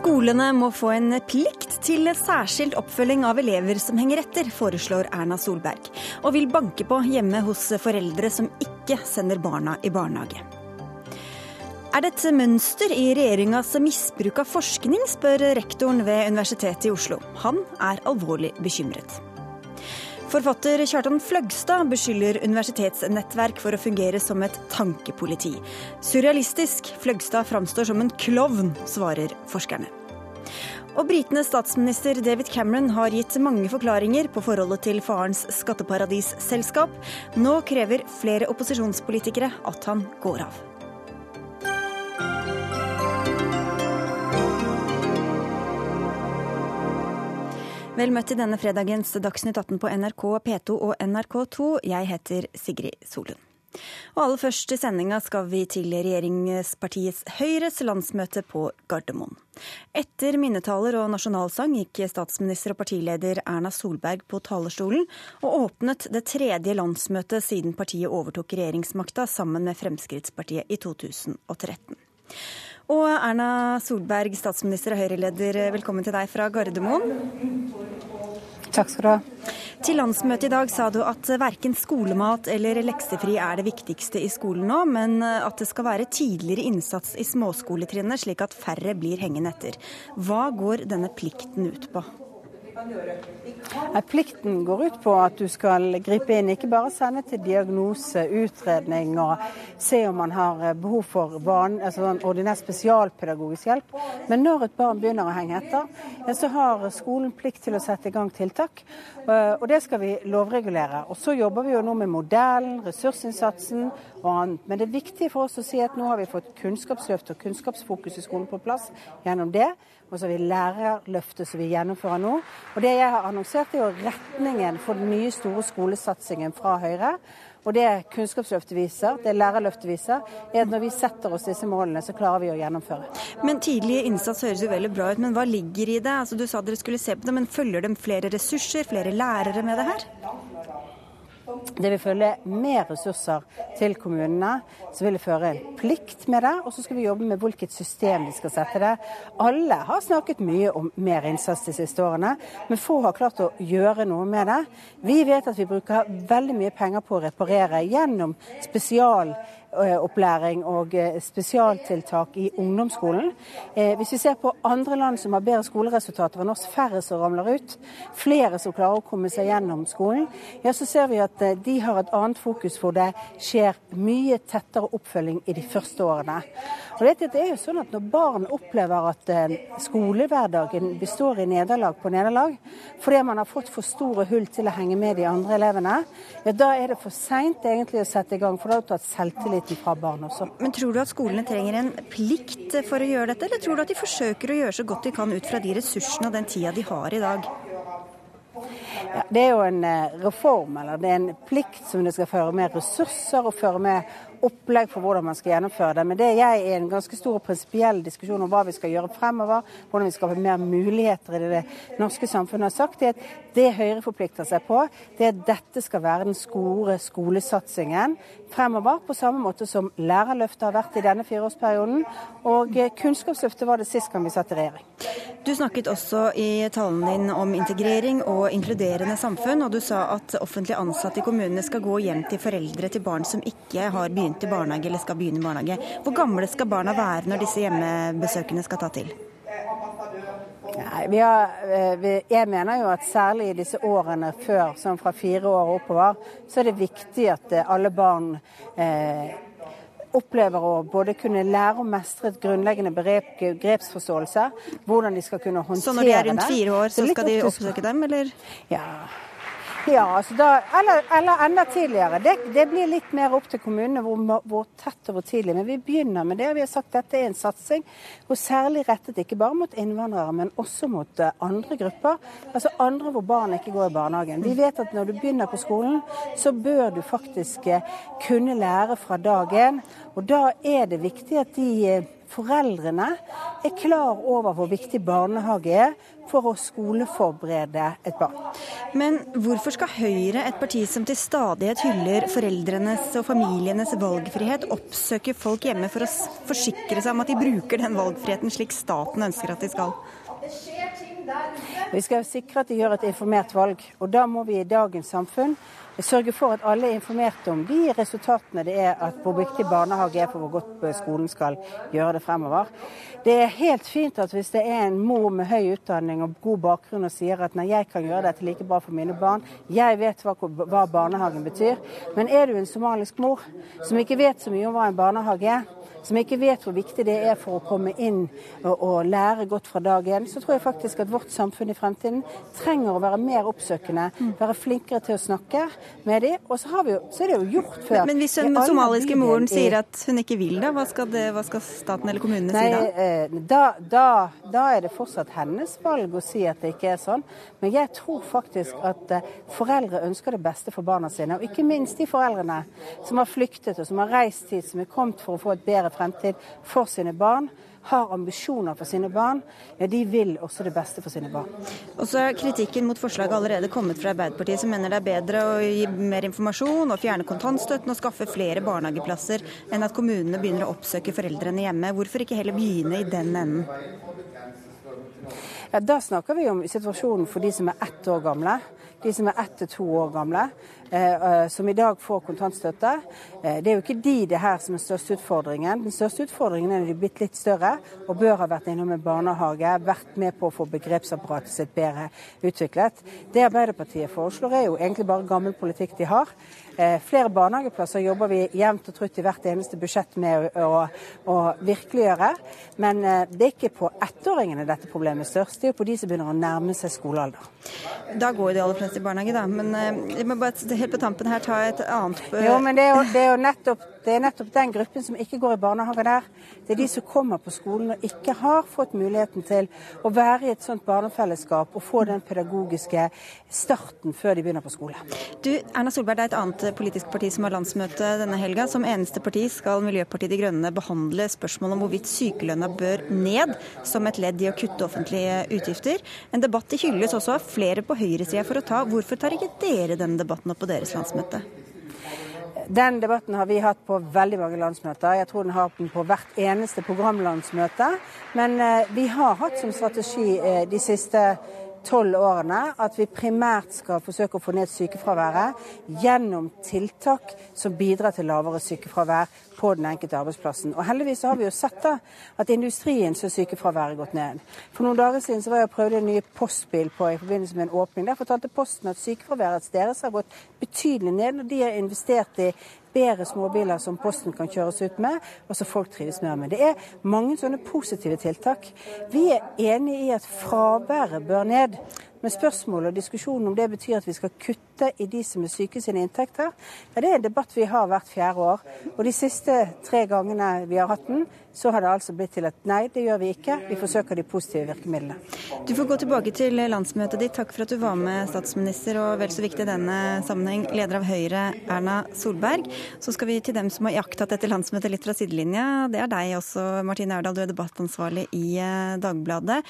Skolene må få en plikt til særskilt oppfølging av elever som henger etter, foreslår Erna Solberg, og vil banke på hjemme hos foreldre som ikke sender barna i barnehage. Er det et mønster i regjeringas misbruk av forskning, spør rektoren ved Universitetet i Oslo. Han er alvorlig bekymret. Forfatter Kjartan Fløgstad beskylder universitetsnettverk for å fungere som et tankepoliti. Surrealistisk. Fløgstad framstår som en klovn, svarer forskerne. Og britenes statsminister David Cameron har gitt mange forklaringer på forholdet til farens skatteparadisselskap. Nå krever flere opposisjonspolitikere at han går av. Vel møtt i denne fredagens Dagsnytt 18 på NRK P2 og NRK2. Jeg heter Sigrid Solund. Og aller først i sendinga skal vi til regjeringspartiets Høyres landsmøte på Gardermoen. Etter minnetaler og nasjonalsang gikk statsminister og partileder Erna Solberg på talerstolen og åpnet det tredje landsmøtet siden partiet overtok regjeringsmakta sammen med Fremskrittspartiet i 2013. Og Erna Solberg, statsminister og Høyre-leder, velkommen til deg fra Gardermoen. Takk skal du ha. Til landsmøtet i dag sa du at verken skolemat eller leksefri er det viktigste i skolen nå, men at det skal være tidligere innsats i småskoletrinnet, slik at færre blir hengende etter. Hva går denne plikten ut på? Plikten går ut på at du skal gripe inn, ikke bare sende til diagnose, utredning og se om man har eh, behov for barn, altså en ordinær spesialpedagogisk hjelp. Men når et barn begynner å henge etter, så har skolen plikt til å sette i gang tiltak. Eh, og det skal vi lovregulere. Og så jobber vi jo nå med modellen, ressursinnsatsen og annet. Men det er viktig for oss å si at nå har vi fått kunnskapsløft og kunnskapsfokus i skolen på plass gjennom det. Og så har vi lærerløftet som vi gjennomfører nå. Og det jeg har annonsert, er jo retningen for den nye store skolesatsingen fra Høyre. Og det Kunnskapsløftet viser, det Lærerløftet viser, er at når vi setter oss disse målene, så klarer vi å gjennomføre. Men Tidlig innsats høres jo veldig bra ut, men hva ligger i det? Altså, du sa dere skulle se på det, men følger dem flere ressurser, flere lærere med det her? Det vil følge mer ressurser til kommunene. Så vil det føre en plikt med det, og så skal vi jobbe med hvilket system vi skal sette det. Alle har snakket mye om mer innsats de siste årene, men få har klart å gjøre noe med det. Vi vet at vi bruker veldig mye penger på å reparere gjennom spesial opplæring og eh, spesialtiltak i ungdomsskolen. Eh, hvis vi ser på andre land som har bedre skoleresultater enn oss, færre som ramler ut, flere som klarer å komme seg gjennom skolen, ja, så ser vi at de har et annet fokus hvor det skjer mye tettere oppfølging i de første årene. Og det er jo sånn at Når barn opplever at skolehverdagen består i nederlag på nederlag, fordi man har fått for store hull til å henge med de andre elevene, ja, da er det for seint egentlig å sette i gang, for da har du tatt selvtillit tilliten fra barn også. Men Tror du at skolene trenger en plikt for å gjøre dette, eller tror du at de forsøker å gjøre så godt de kan ut fra de ressursene og den tida de har i dag? Ja, det er jo en eh, reform, eller det er en plikt som det skal føre med ressurser og føre med opplegg for hvordan man skal gjennomføre det. Men det jeg er en ganske stor og prinsipiell diskusjon om hva vi skal gjøre fremover, hvordan vi skal ha mer muligheter i det norske samfunnet, har sagt, er at det Høyre forplikter seg på, det er at dette skal være den store skolesatsingen fremover, på samme måte som Lærerløftet har vært i denne fireårsperioden. Og Kunnskapsløftet var det sist gang vi satt i regjering. Du snakket også i talen din om integrering og inkluderende samfunn, og du sa at offentlig ansatte i kommunene skal gå hjem til foreldre til barn som ikke har begynt begynt i barnehage eller skal begynne i barnehage. Hvor gamle skal barna være når disse hjemmebesøkene skal ta til? Nei, har, eh, jeg mener jo at særlig i disse årene før, sånn fra fire år og oppover, så er det viktig at eh, alle barn eh, opplever å både kunne lære å mestre et grunnleggende begrepsforståelse, hvordan de skal kunne håndtere det. Så når de er rundt fire år, så skal de oppsøke dem, eller? Ja, ja, da, eller, eller, enda tidligere. Det, det, blir litt mer opp til kommunene hvor, hvor, tett og hvor tidlig. Men vi begynner med det. Vi har sagt dette er en satsing, og særlig rettet ikke bare mot innvandrere, men også mot uh, andre grupper. Altså andre hvor barn ikke går i barnehagen. Vi vet at når du begynner på skolen, så bør du faktisk uh, kunne lære fra dag én. Og da er det viktig at de uh, foreldrene er klar over hvor viktig barnehage er for å skoleforberede et barn. Men hvorfor skal Høyre, et parti som til stadighet hyller foreldrenes og familienes valgfrihet, oppsøke folk hjemme for å forsikre seg om at de bruker den valgfriheten slik staten ønsker at de skal? Vi skal sikre at de gjør et informert valg, og da må vi i dagens samfunn sørge for at alle er informert om de resultatene det er at hvor viktig barnehage er for hvor godt skolen skal gjøre det fremover. Det er helt fint at hvis det er en mor med høy utdanning og god bakgrunn og sier at nei, jeg kan gjøre dette like bra for mine barn, jeg vet hva, hva barnehagen betyr. Men er du en somalisk mor som ikke vet så mye om hva en barnehage er, som ikke vet hvor viktig det er for å komme inn og, og lære godt fra dag én, så tror jeg faktisk at vårt samfunn i fremtiden trenger å være mer oppsøkende, være flinkere til å snakke med dem. Og så, vi, så er det jo gjort før. Men, men hvis den somaliske moren sier at hun ikke vil da, hva skal, det, hva skal staten eller kommunene nei, si da? Eh, da? da? Da er det fortsatt hennes valg å si at det ikke er sånn. Men jeg tror faktisk at eh, foreldre ønsker det beste for barna sine. Og ikke minst de foreldrene som har flyktet og som har reist hit, som er kommet for å få et bedre fremtid for sine barn, har ambisjoner for sine barn, ja, de vil også det beste for sine barn. Og så er kritikken mot forslaget allerede kommet fra Arbeiderpartiet, som mener det er bedre å gi mer informasjon og fjerne kontantstøtten og skaffe flere barnehageplasser enn at kommunene begynner å oppsøke foreldrene hjemme. Hvorfor ikke heller begynne i den enden? Ja, Da snakker vi om situasjonen for de som er ett år gamle. De som er ett til to år gamle. Eh, som i dag får kontantstøtte. Eh, det er jo ikke de det her som er største utfordringen. Den største utfordringen er når de er blitt litt større og bør ha vært innom en barnehage, vært med på å få begrepsapparatet sitt bedre utviklet. Det Arbeiderpartiet foreslår er jo egentlig bare gammel politikk de har. Eh, flere barnehageplasser jobber vi jevnt og trutt i hvert eneste budsjett med å, å, å virkeliggjøre. Men det er ikke på ettåringene dette problemet er størst, det er jo på de som begynner å nærme seg skolealder. Da går jo de aller fleste i barnehage, da. Men jeg må bare helt på tampen her ta et annet Jo, men det er jo, det er jo nettopp, det er nettopp den gruppen som ikke går i barnehage der. Det er de som kommer på skolen og ikke har fått muligheten til å være i et sånt barnefellesskap og få den pedagogiske starten før de begynner på skole. Du, Erna Solberg, det er et annet politisk parti som har landsmøte denne helga. Som eneste parti skal Miljøpartiet De Grønne behandle spørsmål om hvorvidt sykelønna bør ned som et ledd i å kutte offentlige utgifter. En debatt det hylles også av flere på høyresida for å ta. Hvorfor tar ikke dere denne debatten opp på deres landsmøte? Den debatten har vi hatt på veldig mange landsmøter. Jeg tror den har den på hvert eneste programlandsmøte. Men eh, vi har hatt som strategi eh, de siste tolv årene at vi primært skal forsøke å få ned sykefraværet gjennom tiltak som bidrar til lavere sykefravær på den enkelte arbeidsplassen. Og Heldigvis har vi jo sett da at industrien så sykefraværet gått ned. For noen dager siden så var jeg og prøvde en ny postbil på i forbindelse med en åpning. Der fortalte Posten at sykefraværet deres har gått betydelig ned når de har investert i bedre småbiler som Posten kan kjøres ut med, og som folk trives mer med. Det er mange sånne positive tiltak. Vi er enig i at fraværet bør ned. Men spørsmålet og diskusjonen om det betyr at vi skal kutte i de som er syke sine inntekter, ja, det er en debatt vi har hvert fjerde år. Og de siste tre gangene vi har hatt den, så har det altså blitt til at nei, det gjør vi ikke. Vi forsøker de positive virkemidlene. Du får gå tilbake til landsmøtet ditt. Takk for at du var med, statsminister, og vel så viktig i denne sammenheng, leder av Høyre, Erna Solberg. Så skal vi til dem som har iakttatt dette landsmøtet litt fra sidelinja. Det er deg også, Martine Aurdal, du er debattansvarlig i eh, Dagbladet.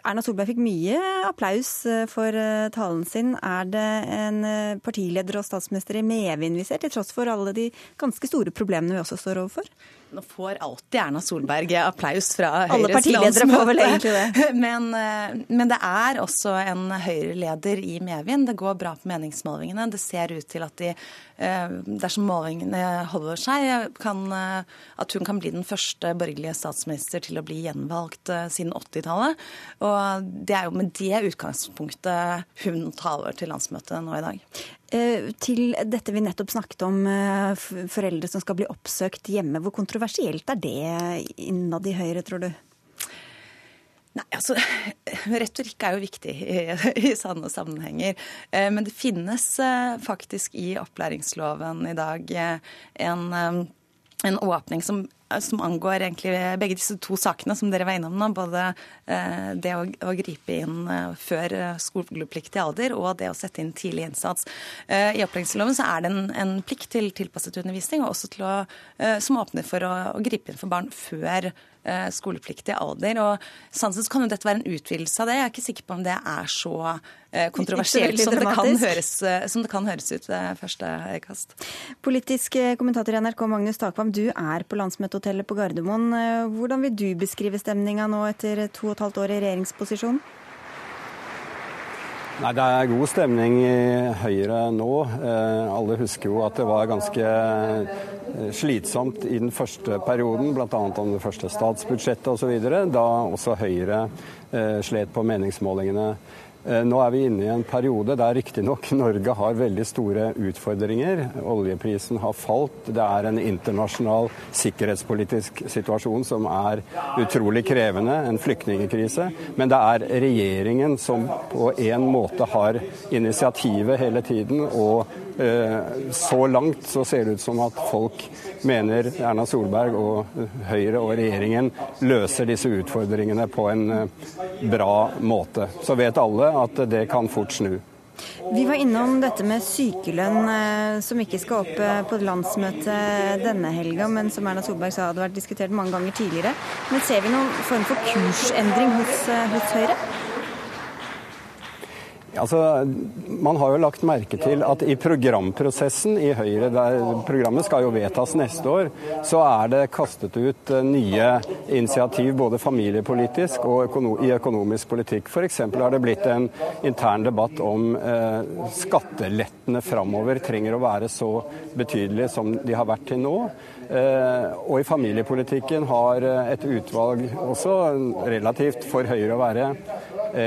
Erna Solberg fikk mye applaus eh, for eh, talen sin. Er det en partileder og statsminister i medvind vi ser, til tross for alle de ganske store problemene vi også står overfor? Nå får alltid Erna Solberg applaus fra Høyres Alle partiledere får vel egentlig det. Men, eh, men, det er også en Høyre-leder i medvind. Det går bra på meningsmålingene. Det ser ut til at de, eh, dersom målingene holder seg, kan, eh, at hun kan bli den første borgerlige statsminister til å bli gjenvalgt siden 80-tallet. Og det er jo med det utgangspunktet hun taler til landsmøtet nå i dag. Eh, til dette vi nettopp snakket om, eh, foreldre som skal bli oppsøkt hjemme. Hvor kontroversielt er det innad i Høyre, tror du? Nei, altså, Retorikk er jo viktig i, i sanne sammenhenger. Eh, men det finnes faktisk i opplæringsloven i dag en, en åpning som som angår egentlig begge disse to sakene som dere var innom nå. Både eh, det å, å gripe inn eh, før skolepliktig alder og det å sette inn tidlig innsats. I opplæringsloven så er det en, en plikt til tilpasset undervisning, og også til å, som åpner for å, å gripe inn for barn før Eh, skolepliktig alder. og Sånn sett kan jo dette være en utvidelse av det. Jeg er ikke sikker på om det er så eh, kontroversielt som det, høres, eh, som det, kan høres, ut ved første øyekast. Politisk kommentator i NRK Magnus Takvam, du er på landsmøtehotellet på Gardermoen. Hvordan vil du beskrive stemninga nå etter to og et halvt år i regjeringsposisjon? Nei, Det er god stemning i Høyre nå. Eh, alle husker jo at det var ganske eh, slitsomt i den første perioden, bl.a. om det første statsbudsjettet osv., da også Høyre eh, slet på meningsmålingene. Eh, nå er vi inne i en periode der riktignok Norge har veldig store utfordringer. Oljeprisen har falt. Det er en internasjonal sikkerhetspolitisk situasjon som er utrolig krevende, en flyktningkrise. Men det er regjeringen som på en måte har initiativet hele tiden. Og så langt så ser det ut som at folk mener Erna Solberg og Høyre og regjeringen løser disse utfordringene på en eh, bra måte. Så vet alle at det kan fort snu. Vi var innom dette med sykelønn, eh, som ikke skal opp eh, på landsmøtet denne helga, men som Erna Solberg sa hadde vært diskutert mange ganger tidligere. Men ser vi noen form for kursendring hos, eh, hos Høyre? Altså, man har jo lagt merke til at i programprosessen i Høyre, der programmet skal jo vedtas neste år, så er det kastet ut eh, nye initiativ både familiepolitisk og i økonomisk politikk. F.eks. har det blitt en intern debatt om eh, skattelettene framover trenger å være så betydelige som de har vært til nå. Eh, og i familiepolitikken har eh, et utvalg også relativt for Høyre å være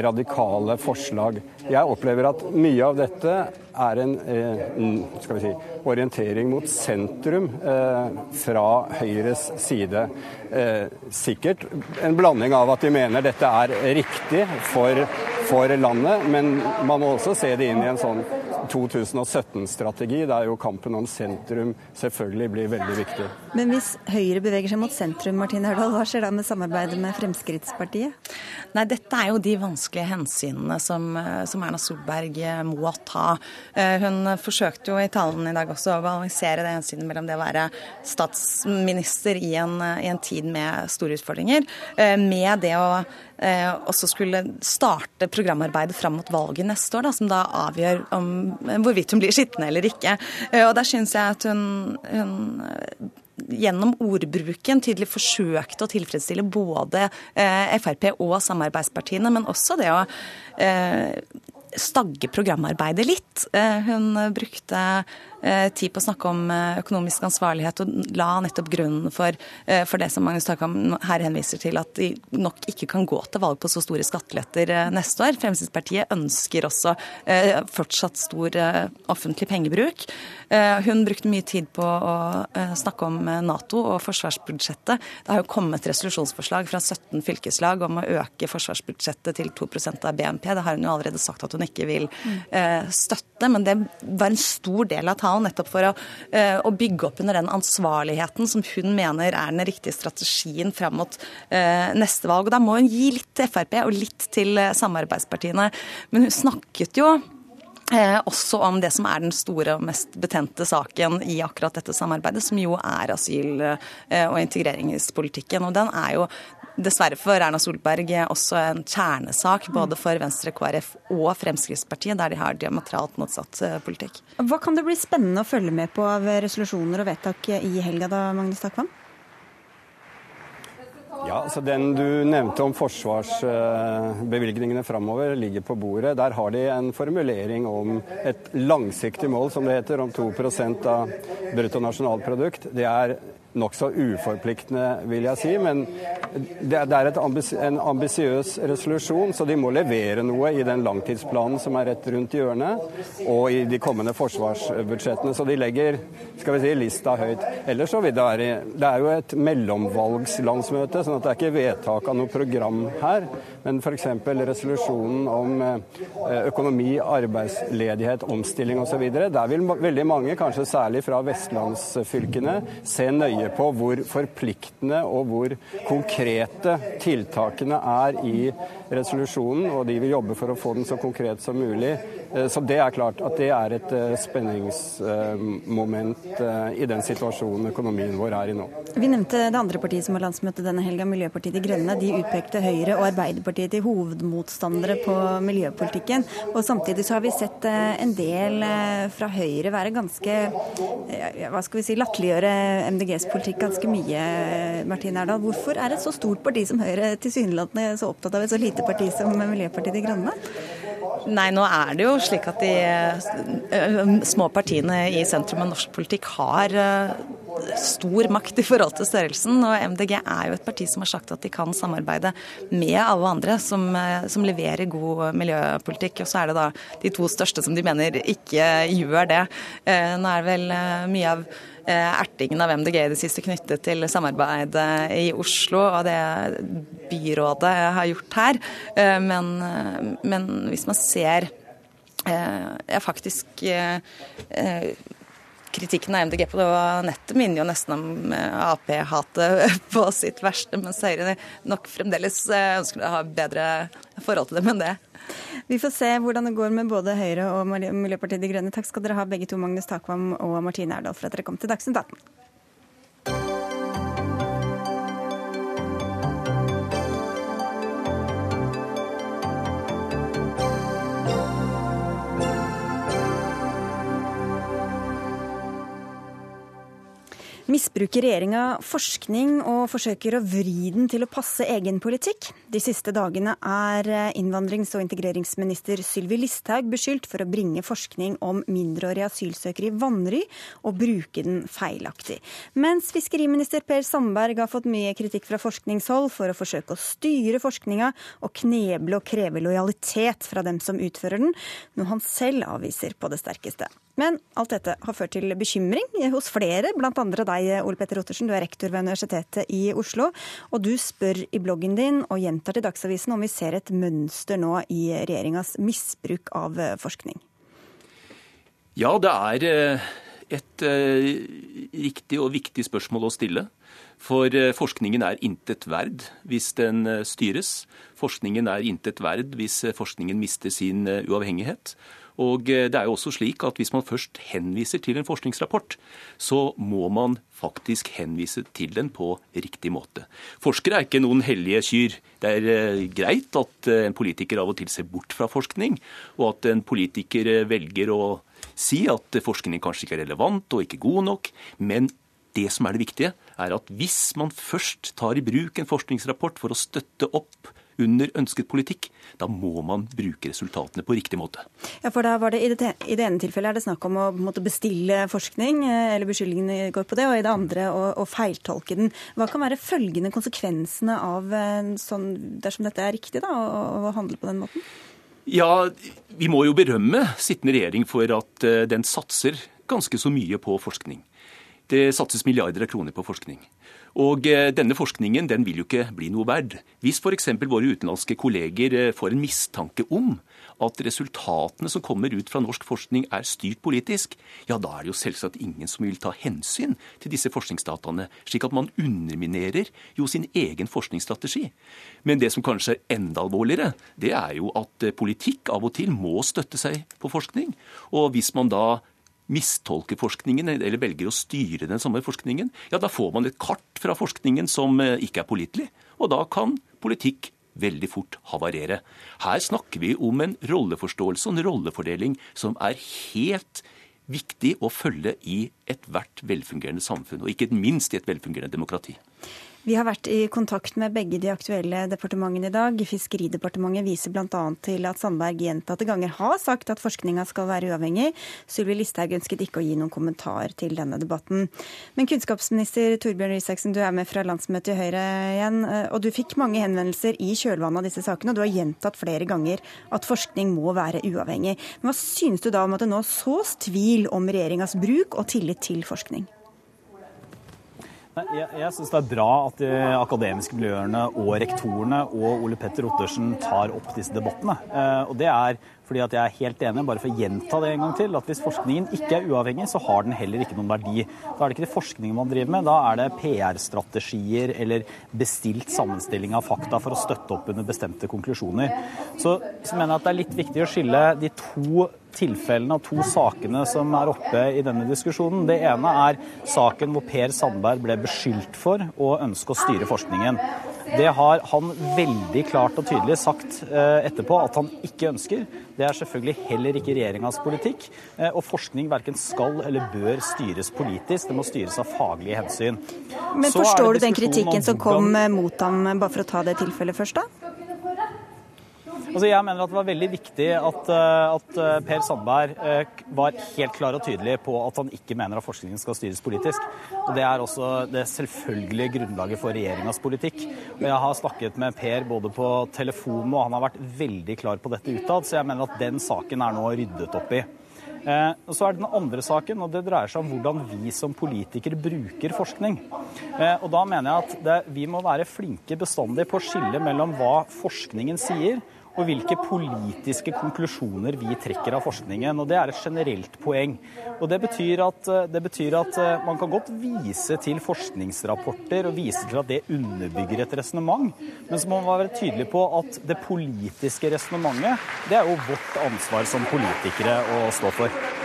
radikale forslag. Jeg opplever at mye av dette er en eh, si, orientering mot sentrum eh, fra Høyres side. Eh, sikkert en blanding av at de mener dette er riktig for, for landet, men man må også se det inn i en sånn 2017-strategi, der jo kampen om sentrum selvfølgelig blir veldig viktig. Men hvis Høyre beveger seg mot sentrum, Martin Hørdal, hva skjer da med samarbeidet med Fremskrittspartiet? Nei, Dette er jo de vanskelige hensynene som, som Erna Solberg må ta. Eh, hun forsøkte jo i talen i dag også å balansere det hensynet mellom det å være statsminister i en, i en tid med store utfordringer, eh, med det å eh, også skulle starte programarbeidet fram mot valget neste år, da, som da avgjør om hvorvidt hun blir sittende eller ikke. Og Der syns jeg at hun, hun gjennom ordbruken tydelig forsøkte å tilfredsstille både eh, Frp og samarbeidspartiene, men også det å eh, stagge programarbeidet litt. Eh, hun brukte Eh, tid på å snakke om eh, økonomisk ansvarlighet, og la nettopp grunnen for, eh, for det som Magnus Takam her henviser til, at de nok ikke kan gå til valg på så store skatteletter neste år. Fremskrittspartiet ønsker også fortsatt stor offentlig pengebruk. Hun brukte mye tid på å snakke om Nato og forsvarsbudsjettet. Det har jo kommet resolusjonsforslag fra 17 fylkeslag om å øke forsvarsbudsjettet til 2% av BNP. Det har hun jo allerede sagt at hun ikke vil støtte, men det var en stor del av talen kanal nettopp for å, eh, å, bygge opp under den ansvarligheten som hun mener er den riktige strategien fram mot eh, neste valg. Og Da må hun gi litt til Frp og litt til eh, samarbeidspartiene. Men hun snakket jo Eh, også om det som er den store og mest betente saken i akkurat dette samarbeidet, som jo er asyl- eh, og integreringspolitikken. Og den er jo dessverre for Erna Solberg også en kjernesak både for Venstre, KrF og Fremskrittspartiet, der de har diametralt motsatt eh, politikk. Hva kan det bli spennende å følge med på av resolusjoner og vedtak i helga da, Magnus Takvam? Ja, altså Den du nevnte om forsvarsbevilgningene framover, ligger på bordet. Der har de en formulering om et langsiktig mål, som det heter, om 2% av bruttonasjonalprodukt. Det er nokså uforpliktende, vil jeg si. Men det er ambis en ambisiøs resolusjon, så de må levere noe i den langtidsplanen som er rett rundt hjørnet, og i de kommende forsvarsbudsjettene. Så de legger skal vi si, lista høyt. Ellers så vil det være Det er jo et mellomvalgslandsmøte, sånn at det er ikke vedtak av noe program her. Men f.eks. resolusjonen om eh, økonomi, arbeidsledighet, omstilling osv. Der vil veldig mange, kanskje særlig fra vestlandsfylkene, se nøye nøye på hvor forpliktende og hvor konkrete tiltakene er i resolusjonen, og de vil jobbe for å få den så konkret som mulig. Eh, så det er klart at det er et eh, spenningsmoment eh, i den situasjonen økonomien vår er i nå. Vi nevnte det andre partiet som har landsmøte denne helga, Miljøpartiet De Grønne. De utpekte Høyre og Arbeiderpartiet til hovedmotstandere på miljøpolitikken. Og samtidig så har vi sett en del fra Høyre være ganske hva skal vi si, latterliggjøre MDGs politikk ganske mye, Martin Erdal. Hvorfor er et så stort parti som Høyre tilsynelatende så opptatt av et så lite parti som Miljøpartiet De Grønne? Nei, nå er det jo slik at de eh, små partiene i sentrum av norsk politikk har eh, stor makt i forhold til størrelsen. Og MDG er jo et parti som har sagt at de kan samarbeide med alle andre som, eh, som leverer god miljøpolitikk. Og så er det da de to største som de mener ikke gjør det. Nå er det vel mye av ertingen av MDG i det siste knyttet til samarbeidet i Oslo og det byrådet har gjort her. Eh, men, eh, men hvis man ser jeg faktisk kritikken av MDG på nettet minner jo nesten om Ap-hatet på sitt verste, mens Høyre nok fremdeles ønsker å ha bedre forhold til dem enn det. Vi får se hvordan det går med både Høyre og Miljøpartiet De Grønne. Takk skal dere ha begge to, Magnus Takvam og Martine Erdal, for at dere kom til Dagsnytt 18. Misbruker regjeringa forskning og forsøker å vri den til å passe egen politikk? De siste dagene er innvandrings- og integreringsminister Sylvi Listhaug beskyldt for å bringe forskning om mindreårige asylsøkere i vanry og bruke den feilaktig. Mens fiskeriminister Per Sandberg har fått mye kritikk fra forskningshold for å forsøke å styre forskninga og kneble og kreve lojalitet fra dem som utfører den, noe han selv avviser på det sterkeste. Men alt dette har ført til bekymring hos flere, bl.a. deg, Ole Petter Ottersen. Du er rektor ved Universitetet i Oslo. Og du spør i bloggen din og gjentar til Dagsavisen om vi ser et mønster nå i regjeringas misbruk av eh, forskning. Ja, det er eh, et eh, riktig og viktig spørsmål å stille. For forskningen er intet verd hvis den styres. Forskningen er intet verd hvis forskningen mister sin uavhengighet. Og eh, det er jo også slik at Hvis man først henviser til en forskningsrapport, så må man faktisk henvise til den på riktig måte. Forskere er ikke noen hellige kyr. Det er eh, greit at eh, en politiker av og til ser bort fra forskning, og at en politiker velger å si at forskning kanskje ikke er relevant og ikke god nok. Men det som er det viktige, er at hvis man først tar i bruk en forskningsrapport for å støtte opp under ønsket politikk, da må man bruke resultatene på riktig måte. Ja, for da var det, I det, i det ene tilfellet er det snakk om å måte, bestille forskning, eh, eller beskyldningene går på det, og i det andre å, å feiltolke den. Hva kan være følgende konsekvensene av sånn, dersom dette er riktig, da, å, å handle på den måten? Ja, Vi må jo berømme sittende regjering for at eh, den satser ganske så mye på forskning. Det satses milliarder av kroner på forskning. Og eh, denne forskningen den vil jo ikke bli noe verd. Hvis f.eks. våre utenlandske kolleger eh, får en mistanke om at resultatene som kommer ut fra norsk forskning er styrt politisk, ja da er det jo selvsagt ingen som vil ta hensyn til disse forskningsdataene, slik at man underminerer jo sin egen forskningsstrategi. Men det som kanskje er enda alvorligere, det er jo at eh, politikk av og til må støtte seg på forskning. Og hvis man da mistolker forskningen eller velger å styre den samme forskningen, ja, da får man et kart fra forskningen som eh, ikke er pålitelig. Og da kan politikk veldig fort havarere. Her snakker vi om en rolleforståelse og en rollefordeling som er helt viktig å følge i ethvert velfungerende samfunn, og ikke minst i et velfungerende demokrati. Vi har vært i kontakt med begge de aktuelle departementene i dag. Fiskeridepartementet viser bl.a. til at Sandberg gjentatte ganger har sagt at forskninga skal være uavhengig. Sylvi Listhaug ønsket ikke å gi noen kommentar til denne debatten. Men kunnskapsminister Torbjørn Isaksen, du er med fra landsmøtet i Høyre igjen. Og du fikk mange henvendelser i kjølvannet av disse sakene, og du har gjentatt flere ganger at forskning må være uavhengig. Men hva synes du da om at det nå sås tvil om regjeringas bruk og tillit til forskning? Jeg, jeg syns det er bra at de akademiske miljøene og rektorene og Ole Petter Ottersen tar opp disse debattene. Eh, og det er fordi at jeg er helt enig, bare for å gjenta det en gang til, at hvis forskningen ikke er uavhengig, så har den heller ikke noen verdi. Da er det ikke det forskningen man driver med, da er det PR-strategier eller bestilt sammenstilling av fakta for å støtte opp under bestemte konklusjoner. Så, så mener jeg at det er litt viktig å skille de to tilfellene og to sakene som er oppe i denne diskusjonen. Det ene er saken hvor Per Sandberg ble beskyldt for å ønske å styre forskningen. Det har han veldig klart og tydelig sagt eh, etterpå at han ikke ønsker. Det er selvfølgelig heller ikke regjeringas politikk. Eh, og forskning verken skal eller bør styres politisk, det må styres av faglige hensyn. Men forstår du den kritikken som kom mot ham, bare for å ta det tilfellet først, da? Altså, jeg mener at det var veldig viktig at, eh, at, eh, Per Sandberg eh, var helt klar og tydelig på at han ikke mener at forskningen skal styres politisk. Og Det er også det selvfølgelige grunnlaget for regjeringas politikk. Og Jeg har snakket med Per både på telefon og han har vært veldig klar på dette utad, så jeg mener at den saken er nå ryddet opp i. Så er det den andre saken, og det dreier seg om hvordan vi som politikere bruker forskning. Og da mener jeg at det, vi må være flinke bestandig på å skille mellom hva forskningen sier, og hvilke politiske konklusjoner vi trekker av forskningen. og Det er et generelt poeng. Og Det betyr at, det betyr at eh, man kan godt vise til forskningsrapporter og vise til at det underbygger et resonnement, men så må man være tydelig på at det politiske resonnementet, det er jo vårt ansvar som politikere å stå for.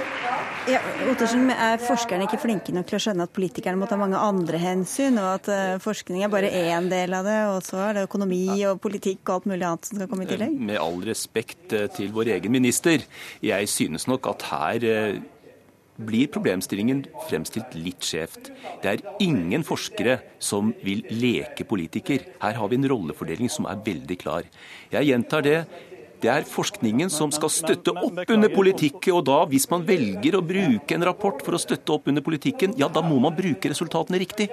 Ja, Ottersen, Er forskerne ikke flinke nok til å skjønne at politikerne må ta mange andre hensyn, og at uh, forskning er bare én del av det, og så er det økonomi og politikk og alt mulig annet som skal komme i tillegg? Med all respekt eh, til vår egen minister, jeg synes nok at her blir problemstillingen fremstilt litt skjevt. Det er ingen forskere som vil leke politiker. Her har vi en rollefordeling som er veldig klar. Jeg gjentar det. Det er forskningen som skal støtte opp under politikk. Og da, hvis man velger å bruke en rapport for å støtte opp under politikken, ja, da må man bruke resultatene riktig.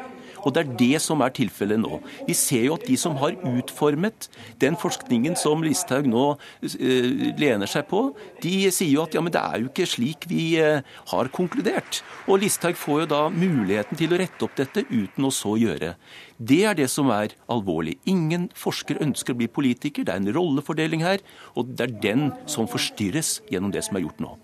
Og det er det som er tilfellet nå. Vi ser jo at de som har utformet den forskningen som Listhaug nå uh, lener seg på, de sier jo at ja, men det er jo ikke slik vi uh, har konkludert. Og Listhaug får jo da muligheten til å rette opp dette uten å så gjøre. Det er det som er alvorlig. Ingen forsker ønsker å bli politiker. Det er en rollefordeling her, og det er den som forstyrres gjennom det som er gjort nå.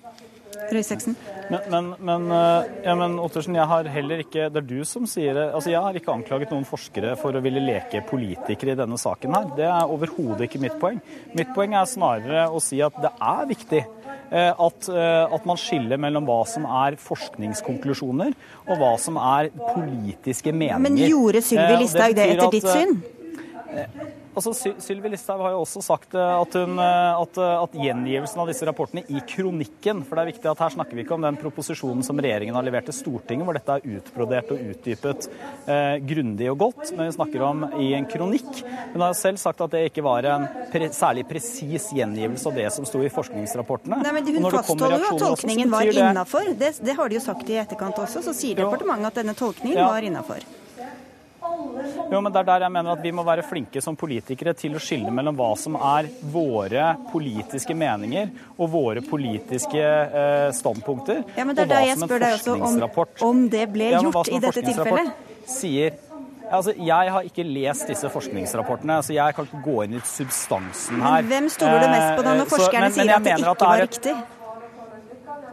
Røyseksen. Men, men, men, eh, ja, men, Ottersen, jeg har heller ikke Det er du som sier det. Altså, jeg har ikke anklaget noen forskere for å ville leke politikere i denne saken her. Det er overhodet ikke mitt poeng. Mitt poeng er snarere å si at det er viktig eh, at, eh, at, man skiller mellom hva som er forskningskonklusjoner, og hva som er politiske meninger. Men gjorde Sylvi Listhaug det, det etter ditt syn? Altså, Sylvi Listhaug har jo også sagt eh, at, hun, eh, at, eh, at, gjengivelsen av disse rapportene i kronikken For det er viktig at her snakker vi ikke om den proposisjonen som regjeringen har levert til Stortinget, hvor dette er utbrodert og utdypet eh, grundig og godt, men vi snakker om i en kronikk. Hun har jo selv sagt at det ikke var en pre særlig presis gjengivelse av det som sto i forskningsrapportene. Nei, men Hun fastholder jo at tolkningen var innafor. Det, det, har de jo sagt i etterkant også. Så sier departementet at denne tolkningen ja. var innafor. Jo, men Det er der jeg mener at vi må være flinke som politikere til å skille mellom hva som er våre politiske meninger og våre politiske eh, standpunkter. Ja, men det der jeg spør deg også om, om det ble ja, gjort i dette tilfellet. Sier Altså, Jeg har ikke lest disse forskningsrapportene, så jeg kan ikke gå inn i substansen her. Men hvem stoler du mest på da når eh, forskerne så, men, men sier at det ikke var riktig?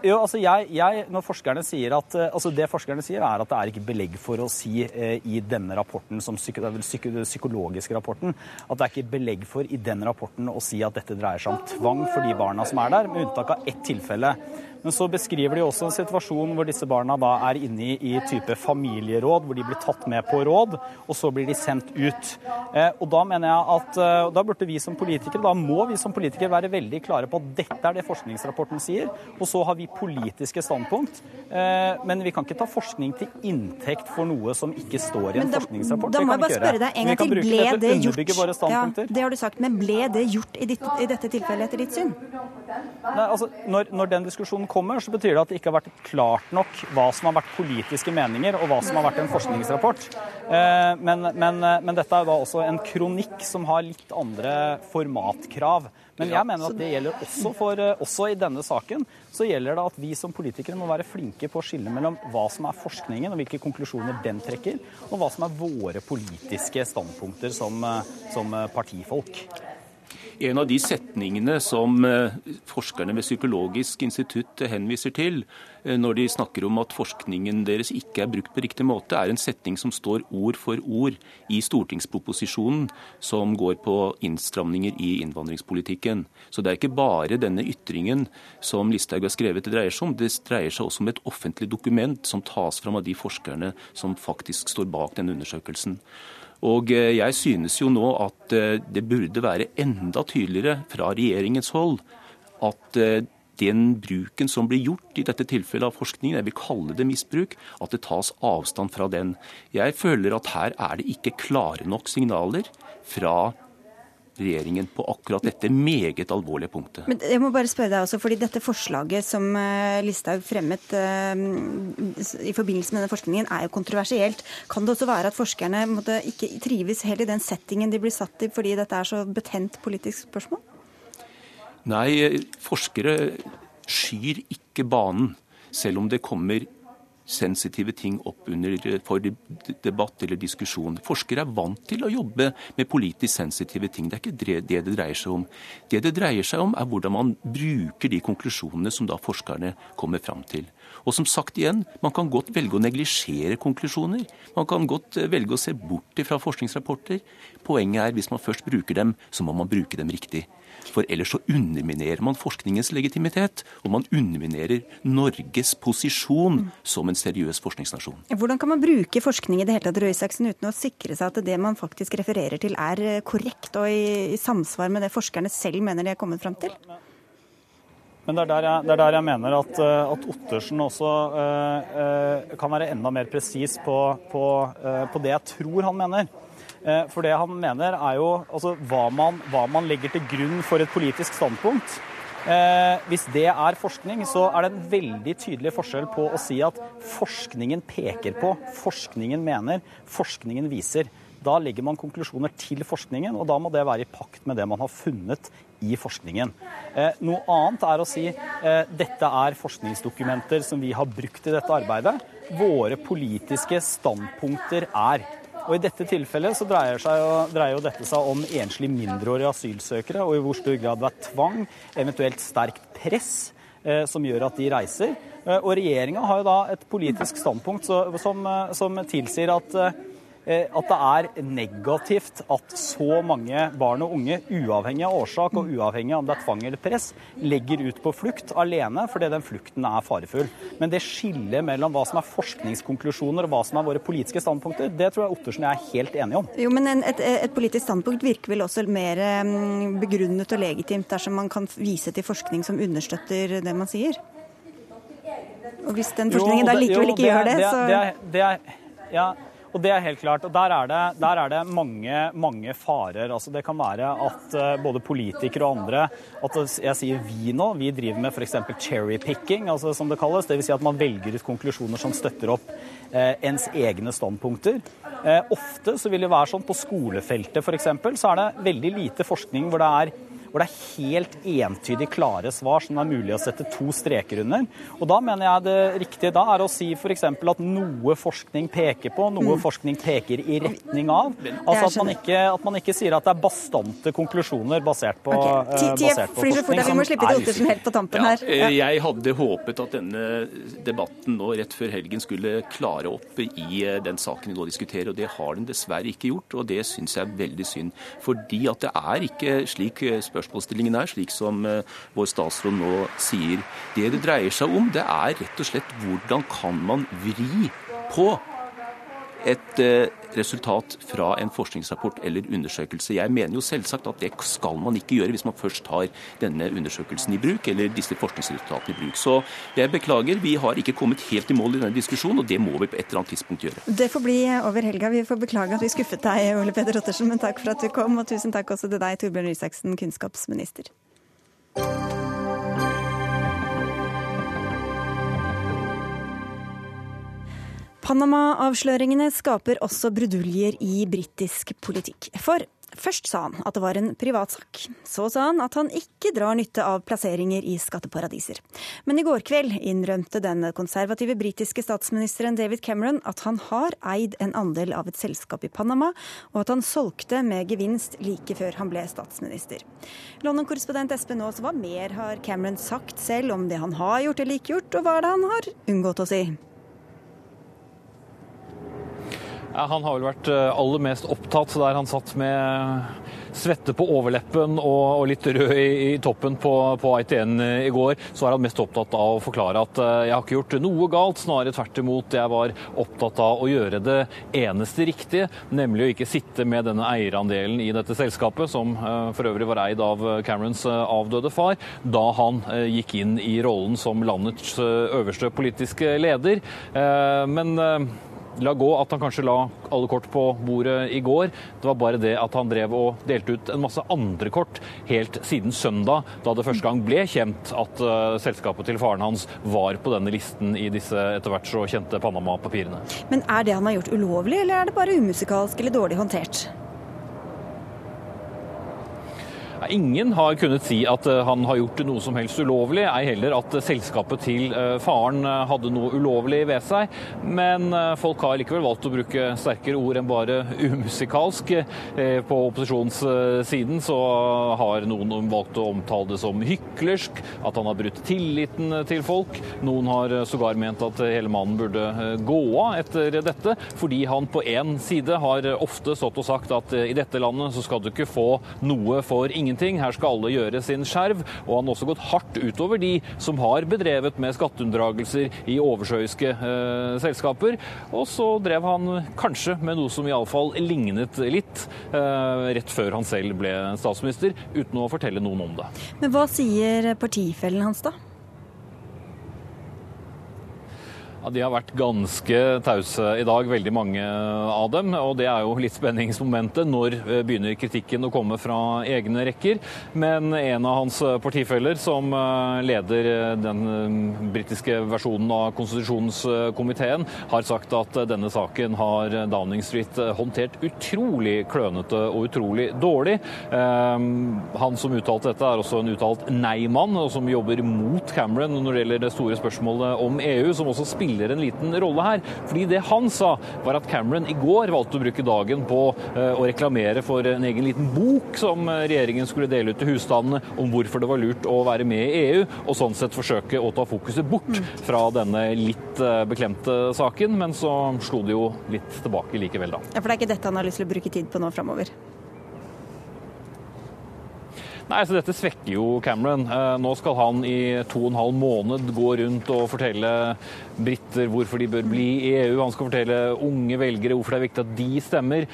Jo, altså jeg, jeg, når forskerne sier at, eh, altså Det forskerne sier, er at det er ikke belegg for å si eh, i denne rapporten, som psyko, psyko, psykologiske rapporten, at det er ikke belegg for i den rapporten å si at dette dreier seg om tvang for de barna som er der, med unntak av ett tilfelle. Men så beskriver de også en situasjon hvor disse barna da er inne i, type familieråd, hvor de blir tatt med på råd, og så blir de sendt ut. Eh, og Da mener jeg at eh, da burde vi som politikere, da må vi som politikere være veldig klare på at dette er det forskningsrapporten sier, og så har vi politiske standpunkt. Eh, men vi kan ikke ta forskning til inntekt for noe som ikke står i en da, forskningsrapport. Da må jeg bare spørre deg en gang til. Ble det gjort? Ja, det har du sagt, men ble det gjort i, ditt, i dette tilfellet etter ditt syn? Nei, altså, når, når, den diskusjonen kommer, så betyr det at det ikke har vært klart nok hva som har vært politiske meninger, og hva som har vært en forskningsrapport. Eh, men, men, men, dette er da også en kronikk som har litt andre formatkrav. Men jeg mener at det gjelder også, for, eh, også i denne saken. Så gjelder det at vi som politikere må være flinke på å skille mellom hva som er forskningen, og hvilke konklusjoner den trekker, og hva som er våre politiske standpunkter som, eh, som partifolk. En av de setningene som eh, forskerne ved Psykologisk institutt henviser til eh, når de snakker om at forskningen deres ikke er brukt på riktig måte, er en setning som står ord for ord i stortingsproposisjonen som går på innstramninger i innvandringspolitikken. Så det er ikke bare denne ytringen som Listhaug har skrevet det dreier seg om. Det dreier seg også om et offentlig dokument som tas fram av de forskerne som faktisk står bak denne undersøkelsen. Og eh, jeg synes jo nå at eh, det burde være enda tydeligere fra regjeringens hold at eh, den bruken som blir gjort i dette tilfellet av forskningen, jeg vil kalle det misbruk, at det tas avstand fra den. Jeg føler at her er det ikke klare nok signaler fra regjeringen på akkurat dette meget alvorlige punktet. Men jeg må bare spørre deg også, fordi Dette forslaget som eh, Listhaug fremmet uh, i forbindelse med denne forskningen, er jo kontroversielt. Kan det også være at forskerne måtte, ikke trives helt i den settingen de blir satt i, fordi dette er så betent politisk spørsmål? Nei, forskere skyr ikke banen, selv om det kommer sensitive ting opp under for debatt eller diskusjon. Forskere er vant til å jobbe med politisk sensitive ting. Det er ikke det det dreier seg om. Det det dreier seg om, er hvordan man bruker de konklusjonene som da forskerne kommer fram til. Og som sagt igjen, man kan godt velge å neglisjere konklusjoner. Man kan godt eh, velge å se bort fra forskningsrapporter. Poenget er hvis man først bruker dem, så må man bruke dem riktig. For ellers så underminerer man forskningens legitimitet, og man underminerer Norges posisjon som en seriøs forskningsnasjon. Hvordan kan man bruke forskning i det hele tatt, Røe Isaksen, uten å sikre seg at det man faktisk refererer til er eh, korrekt og i, i samsvar med det forskerne selv mener de er kommet fram til? Men det er der jeg, er der jeg mener at, eh, at, Ottersen også uh, kan være enda mer presis på, på, uh, på, det jeg tror han mener. Uh, for det han mener, er jo altså, hva, man, hva, man, legger til grunn for et politisk standpunkt. hvis det er forskning, så er det en veldig tydelig forskjell på å si at forskningen peker på, forskningen mener, forskningen viser. Da legger man konklusjoner til forskningen, og da må det være i pakt med det man har funnet i forskningen. Eh, noe annet er å si eh, dette er forskningsdokumenter som vi har brukt i dette arbeidet. Våre politiske standpunkter er. Og I dette tilfellet så dreier, seg, dreier jo dette seg om enslige mindreårige asylsøkere, og i hvor stor grad det er tvang, eventuelt sterkt press, eh, som gjør at de reiser. Eh, og Regjeringa har jo da et politisk standpunkt så, som, eh, som tilsier at eh, at det er negativt at så mange barn og unge, uavhengig av årsak og uavhengig av om det er tvang eller press, legger ut på flukt alene fordi den flukten er farefull. Men det skillet mellom hva som er forskningskonklusjoner og hva som er våre politiske standpunkter, det tror jeg Ottersen er helt enige om. Jo, men et, et, politisk standpunkt virker vel også mer mm, begrunnet og legitimt dersom man kan vise til forskning som understøtter det man sier? Og hvis den forskningen jo, det, da likevel ikke jo, det, gjør det, så det er, det er, ja, og det er helt klart. Og der er det, der er det mange, mange farer. Altså det kan være at uh, både politikere og andre at Jeg sier vi nå. Vi driver med f.eks. cherrypicking, altså som det kalles. Dvs. Si at man velger ut konklusjoner som støtter opp uh, ens egne standpunkter. Uh, ofte så vil det være sånn på skolefeltet f.eks. så er det veldig lite forskning hvor det er hvor det er helt entydig klare svar som det er mulig å sette to streker under. Og Da mener jeg det riktige da er å si f.eks. at noe forskning peker på, noe mm. forskning peker i retning av. Altså at man, ikke, at man, ikke, sier at det er bastante konklusjoner basert på, okay. uh, basert på forskning. Vi må slippe til Ottersen helt på tampen her. Ja, jeg hadde håpet at denne debatten nå rett før helgen skulle klare opp i eh, den saken vi nå diskuterer, og det har den dessverre ikke gjort. Og det syns jeg er veldig synd. Fordi at det er ikke slik spørsmål spørsmålsstillingen er, slik som eh, vår statsråd nå sier. Det det dreier seg om, det er rett og slett hvordan kan man vri på et eh, resultat fra en forskningsrapport eller undersøkelse. Jeg mener jo selvsagt at det skal man ikke gjøre hvis man først tar denne undersøkelsen i bruk, eller disse forskningsresultatene i bruk. Så jeg beklager, vi har ikke kommet helt i mål i denne diskusjonen, og det må vi på et eller annet tidspunkt gjøre. Det får bli over helga. Vi får beklage at vi skuffet deg, Ole Peder Ottersen, men takk for at du kom, og tusen takk også til deg, Torbjørn Rysaksen, kunnskapsminister. Panama-avsløringene skaper også bruduljer i britisk politikk. For Først sa han at det var en privatsak. Så sa han at han ikke drar nytte av plasseringer i skatteparadiser. Men i går kveld innrømte den konservative britiske statsministeren David Cameron at han har eid en andel av et selskap i Panama, og at han solgte med gevinst like før han ble statsminister. London-korrespondent Espen Aas, hva mer har Cameron sagt selv om det han har gjort eller ikke gjort, og hva er det han har unngått å si? Han har vel vært eh, aller mest opptatt der han satt med svette på overleppen og, litt rød i, toppen på, på ITN i går, så er han mest opptatt av å forklare at eh, jeg har ikke gjort noe galt, snarere tvert imot. Jeg var opptatt av å gjøre det eneste riktige, nemlig å ikke sitte med denne eierandelen i dette selskapet, som uh, for øvrig var eid av Camerons avdøde far, da han gikk inn i rollen som landets øverste politiske leder. Men la gå at han kanskje la alle kort på bordet i går. Det var bare det at han drev og delte ut en masse andre kort helt siden søndag, da det første gang ble kjent at uh, selskapet til faren hans var på denne listen i disse etter hvert så kjente Panama-papirene. Men er det han har gjort ulovlig, eller er det bare umusikalsk eller dårlig håndtert? Ingen har kunnet si at eh, han har gjort noe som helst ulovlig, ei heller at selskapet til eh, faren eh, hadde noe ulovlig ved seg. Men folk har likevel valgt å bruke sterkere ord enn bare umusikalsk. På opposisjonssiden så har noen valgt å omtale det som hyklersk, at han har brutt tilliten til folk. Noen har sågar ment at hele mannen burde gå av etter dette, fordi han på én side har ofte stått og sagt at i dette landet så skal du ikke få noe for ingen ingenting. Her skal alle gjøre sin skjerv. Og han har også gått hardt utover de som har bedrevet med skatteunndragelser i oversjøiske eh, selskaper. Og så drev han kanskje med noe som iallfall lignet litt, eh, rett før han selv ble statsminister, uten å fortelle noen om det. Men hva sier partifellen hans, da? Ja, De har vært ganske tause i dag, veldig mange av dem. Og det er jo litt spenningsmomentet. Når eh, begynner kritikken å komme fra egne rekker? Men en av hans partifeller, som eh, leder eh, den britiske versjonen av konstitusjonskomiteen, har sagt at denne saken har Downing Street håndtert utrolig klønete og utrolig dårlig. Han som uttalte dette, er også en uttalt nei-mann, og som jobber mot Cameron når det gjelder det store spørsmålet om EU, som også spiller spiller en liten rolle her. Fordi det han sa, var at Cameron i går valgte å bruke dagen på eh, å reklamere for en egen liten bok som eh, regjeringen skulle dele ut til husstandene om hvorfor det var lurt å være med i EU, og sånn sett forsøke å ta fokuset bort mm. fra denne litt eh, beklemte saken. Men så slo det jo litt tilbake likevel, da. Ja, For det er ikke dette han har lyst til å bruke tid på nå framover? Nei, så Dette svekker jo Cameron. Eh, nå skal han i to og en halv måned gå rundt og fortelle briter hvorfor de bør bli i EU. Han skal fortelle unge velgere hvorfor det er viktig at de stemmer.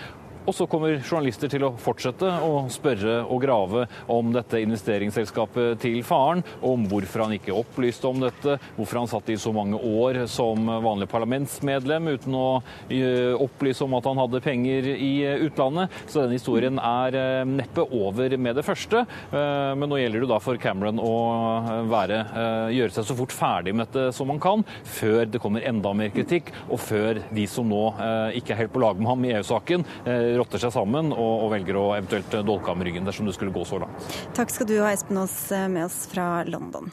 Og så kommer journalister til å fortsette å spørre og grave om dette investeringsselskapet til faren, om hvorfor han ikke opplyste om dette, hvorfor han satt i så mange år som vanlig parlamentsmedlem uten å opplyse om at han hadde penger i utlandet. Så denne historien er neppe over med det første. Men nå gjelder det da for Cameron å være, gjøre seg så fort ferdig med dette som han kan, før det kommer enda mer kritikk, og før de som nå ikke er helt på lag med ham i EU-saken, rotter seg sammen og, og velger å eventuelt dolke i ryggen dersom det skulle gå så langt. Takk skal du ha, Espen Aas, med oss fra London.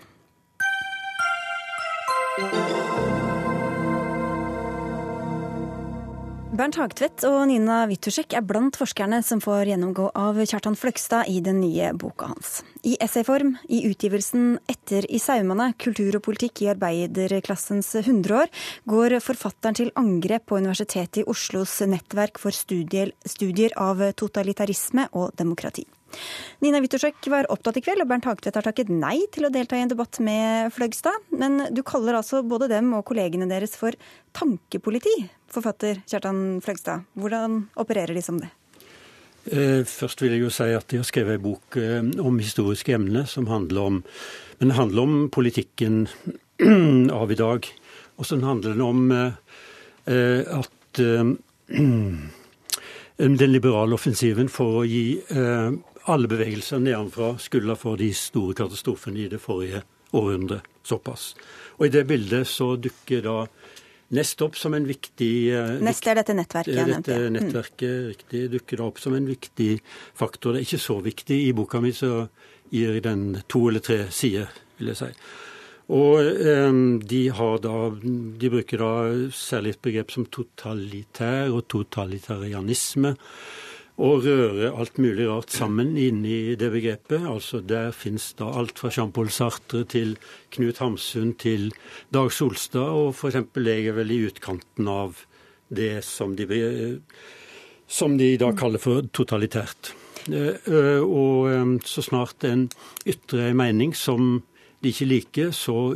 Bernt Hagtvedt og Nina Wittusek er blant forskerne som får gjennomgå av Kjartan Fløgstad i den nye boka hans. I essayform, i utgivelsen 'Etter i saumane kultur og politikk i arbeiderklassens 100 år', går forfatteren til angrep på Universitetet i Oslos nettverk for studier, studier av totalitarisme og demokrati. Nina Wittersøk var opptatt i kveld, og Bernt Hagtvedt har takket nei til å delta i en debatt med Fløgstad. Men du kaller altså både dem og kollegene deres for tankepoliti, forfatter Kjartan Fløgstad. Hvordan opererer de som det? Eh, først vil jeg jo si at de har skrevet en bok eh, om historiske emner som handler om Men handler om politikken av i dag. Og så handler det om eh, at den liberale offensiven for å gi alle bevegelser nedenfra skylda for de store katastrofene i det forrige århundret. Såpass. Og i det bildet så dukker da Nest opp som en viktig Nest er dette nettverket jeg nevnte. Dette mm. nettverket mm. riktig dukker opp som en viktig faktor. Det er ikke så viktig. I boka mi så gir jeg den to eller tre sider, vil jeg si. Og de, da, de, bruker da særlig et begrep som totalitær og totalitarianisme. Og røre alt mulig rart sammen inni det begrepet. Altså Der fins da alt fra Jean-Paul Sartre til Knut Hamsun til Dag Solstad. Og f.eks. jeg er vel i utkanten av det som de, som de da kaller for totalitært. Eh, og så snart en ytrer en mening som de ikke liker, så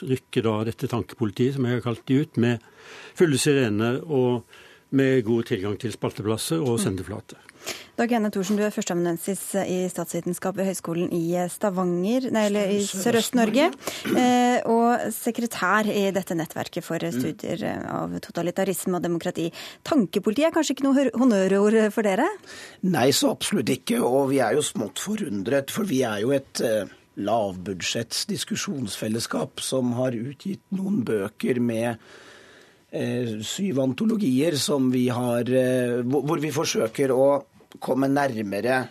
rykker da dette tankepolitiet, som jeg har kalt de ut, med fulle sirener og med god tilgang til spalteplasser og sendeflate. Dag Ene Thorsen, du er førsteamanuensis i statsvitenskap ved Høgskolen i Stavanger, nei, eller i Sørøst-Norge. Eh, og sekretær i dette nettverket for studier av totalitarisme og demokrati. Tankepoliti er kanskje ikke noe honnørord for dere? Nei, så absolutt ikke. Og vi er jo smått forundret, for vi er jo et eh, lavbudsjetts diskusjonsfellesskap som har utgitt noen bøker med syv antologier vi har, eh, hvor vi forsøker å komme nærmere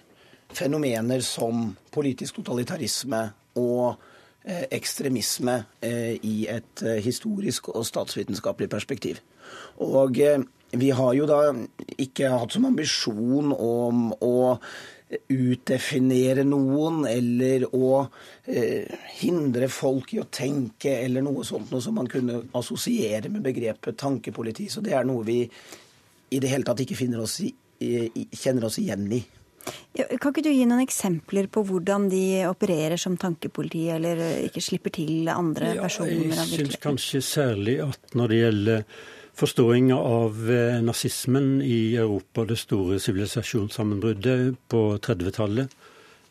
fenomener som politisk totalitarisme og eh, ekstremisme eh, i et eh, historisk og statsvitenskapelig perspektiv. Og eh, vi har jo da ikke hatt som ambisjon om å utdefinere noen eller å eh, hindre folk i å tenke eller noe sånt noe som man kunne assosiere med begrepet tankepoliti. Så det er noe vi i det hele tatt ikke oss i, i, kjenner oss igjen i. Ja, kan ikke du gi noen eksempler på hvordan de opererer som tankepoliti, eller ikke slipper til andre ja, personer? Jeg syns kanskje særlig at når det gjelder forståinga av eh, nazismen i Europa, det store sivilisasjonssammenbruddet på 30-tallet,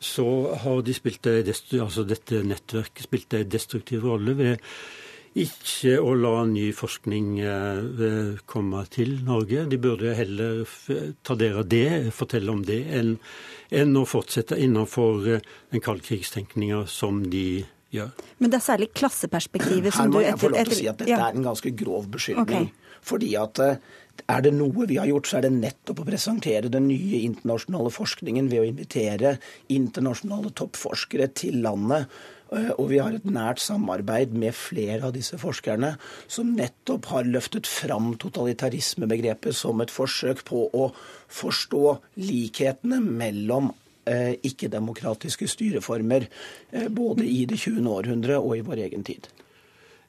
så har de spilt altså dette nettverket spilt en destruktiv rolle ved ikke å la ny forskning eh, komme til Norge. De burde heller ta dere av det, fortelle om det, enn, enn å fortsette innenfor eh, den kaldkrigstenkninga som de gjør. Men det er særlig klasseperspektivet som du. Her må jeg få lov til å si at dette ja. er en ganske grov beskyldning. Okay. Fordi at eh, er det noe vi har gjort, så er det nettopp å presentere den nye internasjonale forskningen ved å invitere internasjonale toppforskere til landet. Eh, og vi har et nært samarbeid med flere av disse forskerne som nettopp har løftet fram totalitarismebegrepet som et forsøk på å forstå likhetene mellom eh, ikke-demokratiske styreformer, både i det 20. århundre og i vår egen tid.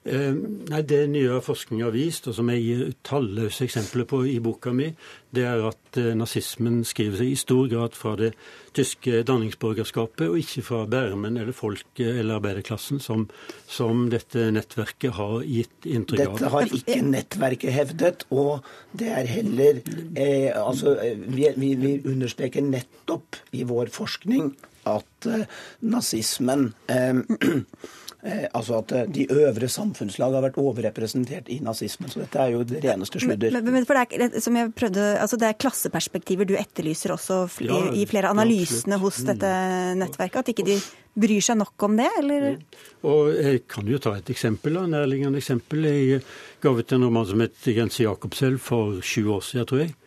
Eh, nei, Det nyere forskning har vist, og som jeg gir talløse eksempler på i boka mi, det er at eh, nazismen skriver seg i stor grad fra det tyske danningsborgerskapet, og ikke fra bærmenn eller folket eller arbeiderklassen, som, som, dette nettverket har gitt inntrykk av. Dette har ikke nettverket hevdet, og det er heller eh, Altså, vi, vi, vi understreker nettopp i vår forskning at eh, nazismen eh, Eh, altså at de øvre samfunnslag har vært overrepresentert i nazismen. Så dette er jo det reneste sludder. Men, men for det er, som jeg prøvde, altså det er klasseperspektiver du etterlyser også i, ja, i flere analysene hos mm. dette nettverket? At ikke de bryr seg nok om det, eller? Og Jeg kan jo ta et eksempel, da, nærliggende eksempel. Jeg ga ut en roman som het Jens Jacobselv' for sju år siden, tror jeg.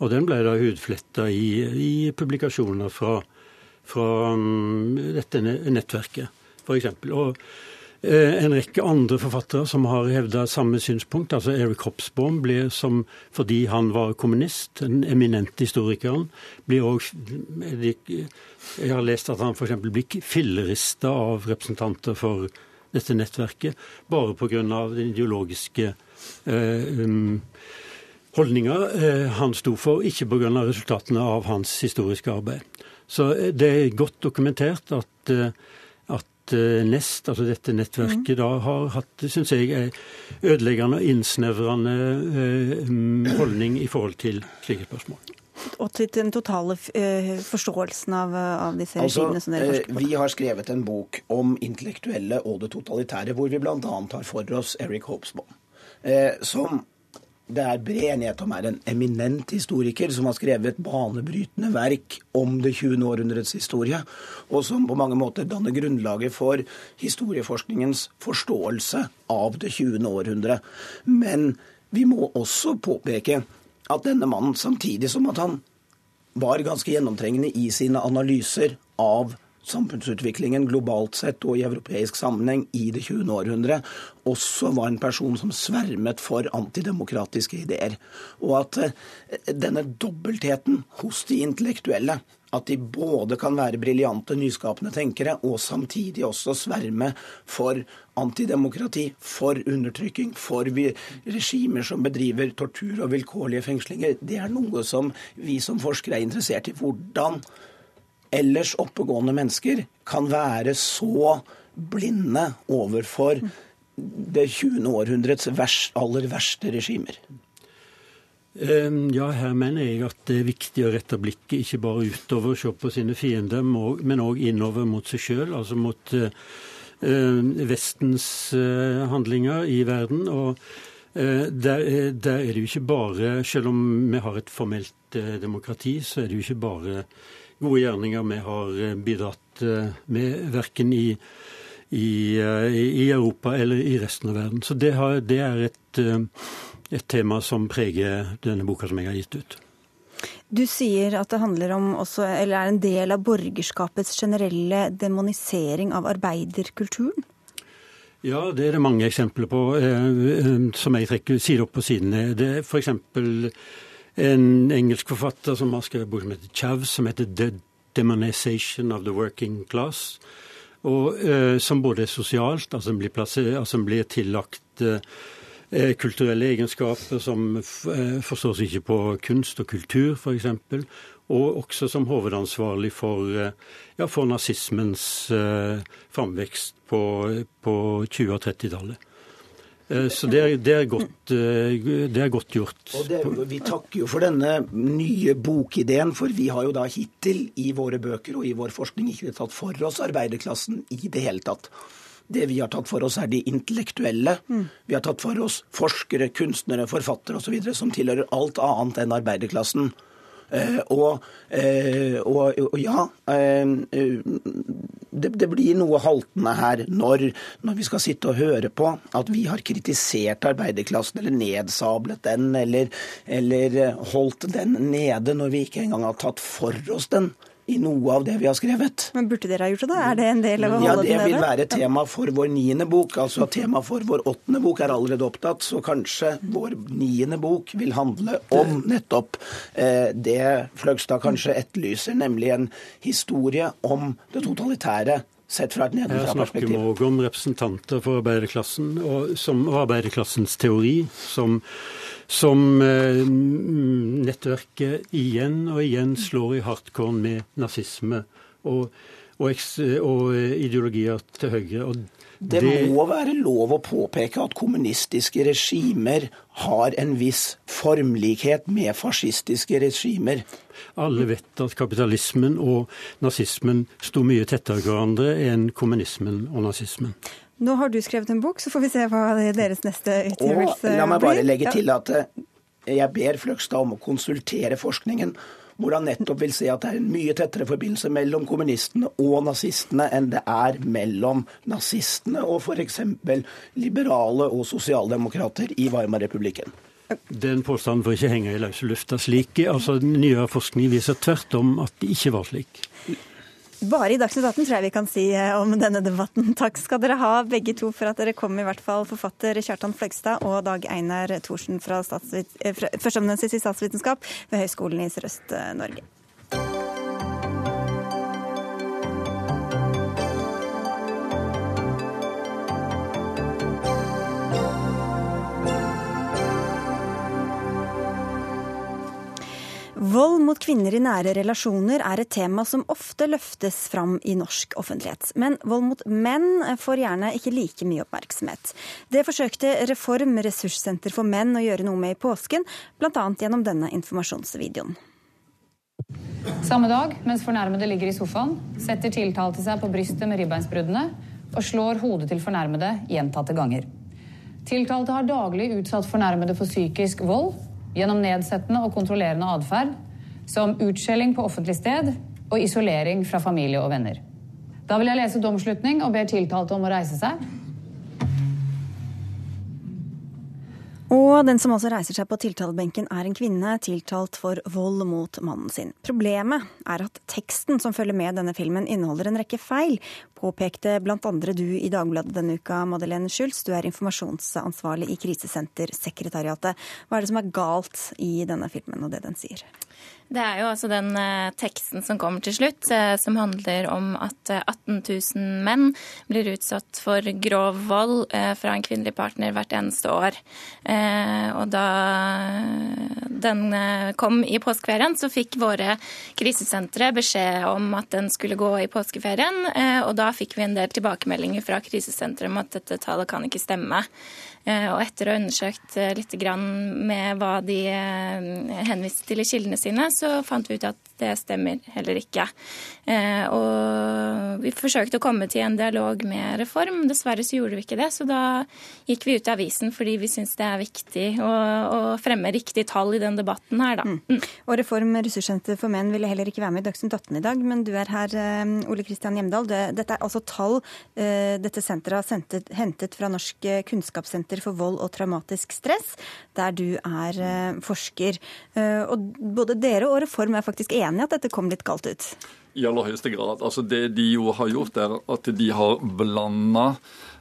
Og den ble da hudfletta i, i publikasjoner fra, fra um, dette nettverket, f.eks. Og Eh, en rekke andre forfattere som har hevda samme synspunkt. altså Eric Hopsbaum ble som, fordi han var kommunist, den eminente historikeren, blir også Jeg har lest at han f.eks. blir fillerista av representanter for dette nettverket, bare pga. den ideologiske eh, um, holdninga eh, han sto for, ikke pga. resultatene av hans historiske arbeid. Så eh, det er godt dokumentert at eh, Eh, Nest, altså dette nettverket, mm. da har hatt, syns jeg, ødeleggende og innsnevrende mm, holdning i forhold til slike spørsmål. Og til den totale forståelsen av, av disse altså, regimene som dere forsker på? Vi har skrevet en bok om intellektuelle og det totalitære, hvor vi bl.a. tar for oss Eric Hobsbawm. Som det er bred enighet om er en eminent historiker som har skrevet et banebrytende verk om det 20. århundrets historie, og som på mange måter danner grunnlaget for historieforskningens forståelse av det 20. århundre. Men vi må også påpeke at denne mannen, samtidig som at han var ganske gjennomtrengende i sine analyser av samfunnsutviklingen globalt sett og i europeisk sammenheng i det 20. århundre, også var en person som svermet for antidemokratiske ideer. Og at eh, denne dobbeltheten hos de intellektuelle at de både kan være briljante, nyskapende tenkere og samtidig også sverme for antidemokrati, for undertrykking, for regimer som bedriver tortur og vilkårlige fengslinger. Det er noe som vi som forskere er interessert i. Hvordan ellers oppegående mennesker kan være så blinde overfor det 20. århundrets aller verste regimer. Ehm, ja, her mener jeg at det er viktig å rette blikket ikke bare utover se på sine fiender, men òg innover mot seg sjøl, altså mot uh, Vestens uh, handlinger i verden. Og der, der, er det jo ikke bare, selv om vi har et formelt demokrati, så er det jo ikke bare gode gjerninger vi har bidratt med, verken i, i, i, Europa eller i resten av verden. Så det, har, det er et et tema som preger denne boka som jeg har gitt ut. Du sier at det handler om også, eller er en del av borgerskapets generelle demonisering av arbeiderkulturen? Ja, det er det mange eksempler på eh, eh som jeg trekker side opp på sidene. Det er f.eks. en engelsk forfatter som har skrevet bok som heter Chav, som heter The Demonization of the Working Class. Og eh, som både er sosialt, altså blir, altså blir tillagt Eh, kulturelle egenskaper som eh, forstås ikke på kunst og kultur, f.eks. Og også som hovedansvarlig for, eh, ja, for nazismens eh, framvekst på, på 20- og 30-tallet. Så det er, det, er godt, det er, godt, gjort. Det, vi takker jo for denne nye bokideen, for vi har jo da hittil i våre bøker og i vår forskning ikke tatt for oss arbeiderklassen i det hele tatt. Det vi har tatt for oss, er de intellektuelle. Mm. Vi har tatt for oss forskere, kunstnere, forfattere osv. som tilhører alt annet enn arbeiderklassen. Eh, og, eh, og, og, ja eh, det, det, blir noe haltende her når, når, vi skal sitte og høre på at vi har kritisert arbeiderklassen eller nedsablet den eller, eller holdt den nede, når vi ikke engang har tatt for oss den i noe av det vi har skrevet. Men burde dere ha gjort det, da? Er det en del av å holde den nede? Ja, det vil være tema for vår niende bok. Altså tema for vår åttende bok er allerede opptatt, så kanskje vår niende bok vil handle om nettopp eh, det Fløgstad kanskje etterlyser, nemlig en historie om det totalitære sett fra et nedenfra-perspektiv. Jeg snakker også òg om representanter for arbeiderklassen og, som, og arbeiderklassens teori, som som eh, nettverket igjen og igjen slår i hardkorn med nazisme og, og, og ideologier til høyre. og det, det må være lov å påpeke at kommunistiske regimer har en viss formlikhet med fascistiske regimer. Alle vet at kapitalismen og nazismen sto mye tettere hverandre enn kommunismen og nazismen. Nå har du skrevet en bok, så får vi se hva deres neste utgivelse blir. La meg bare legge til at eh, jeg ber Fløgstad om å konsultere forskningen, hvor han nettopp vil si at det er en mye tettere forbindelse mellom kommunistene og nazistene enn det er mellom nazistene og f.eks. liberale og sosialdemokrater i Weimar-republikken. Den påstanden får ikke henge i løse lufta slik. Altså, Nyere forskning viser tvert om at det ikke var slik. Bare i Dagsnytt 18 tror jeg vi kan si eh, om denne debatten. Takk skal dere ha begge to for at dere kom, i hvert fall forfatter Kjartan Fløgstad og Dag Einar Thorsen fra, eh, førsteamanuensis i statsvitenskap ved Høgskolen i Sørøst-Norge. Vold mot kvinner i nære relasjoner er et tema som ofte løftes fram i norsk offentlighet. Men vold mot menn får gjerne ikke like mye oppmerksomhet. Det forsøkte Reform ressurssenter for menn å gjøre noe med i påsken, bl.a. gjennom denne informasjonsvideoen. Samme dag, mens fornærmede ligger i sofaen, setter tiltalte seg på brystet med ribbeinsbruddene og slår hodet til fornærmede gjentatte ganger. Tiltalte har daglig utsatt fornærmede for psykisk vold gjennom nedsettende og kontrollerende atferd som utskjelling på offentlig sted og isolering fra familie og venner. Da vil jeg lese domslutning og ber tiltalte om å reise seg. Og den som også reiser seg på tiltalebenken er en kvinne tiltalt for vold mot mannen sin. Problemet er at teksten som følger med denne filmen inneholder en rekke feil, påpekte bl.a. du i Dagbladet denne uka, Madeleine Schulz. Du er informasjonsansvarlig i Krisesentersekretariatet. Hva er det som er galt i denne filmen og det den sier? Det er jo altså den eh, teksten som kommer til slutt, eh, som handler om at 18 eh, 000 menn blir utsatt for grov vold fra en kvinnelig partner hvert eneste år. Og da den kom i påskeferien, så fikk våre krisesentre beskjed om at den skulle gå i påskeferien. Og da fikk vi en del tilbakemeldinger fra krisesenteret om at dette tallet kan ikke stemme. Eh, og etter å ha undersøkt eh, litt med hva de eh, henviste til i kildene sine, så fant vi ut at det stemmer heller ikke. Og vi forsøkte å komme til en dialog med Reform, dessverre så gjorde vi ikke det. Så da gikk vi ut i avisen fordi vi syns det er viktig å, å fremme riktig tall i den debatten her, da. Mm. Mm. Og Reform ressurssenter for menn ville heller ikke være med i Dagsnytt 18 i dag, men du er her, Ole Kristian Hjemdal. Dette er altså tall dette senteret har hentet fra Norsk kunnskapssenter for vold og traumatisk stress, der du er eh, forsker. Eh, og både dere og Reform er faktisk enige at dette kom litt galt ut? I aller høyeste grad. Altså Det de jo har gjort, er at de har blanda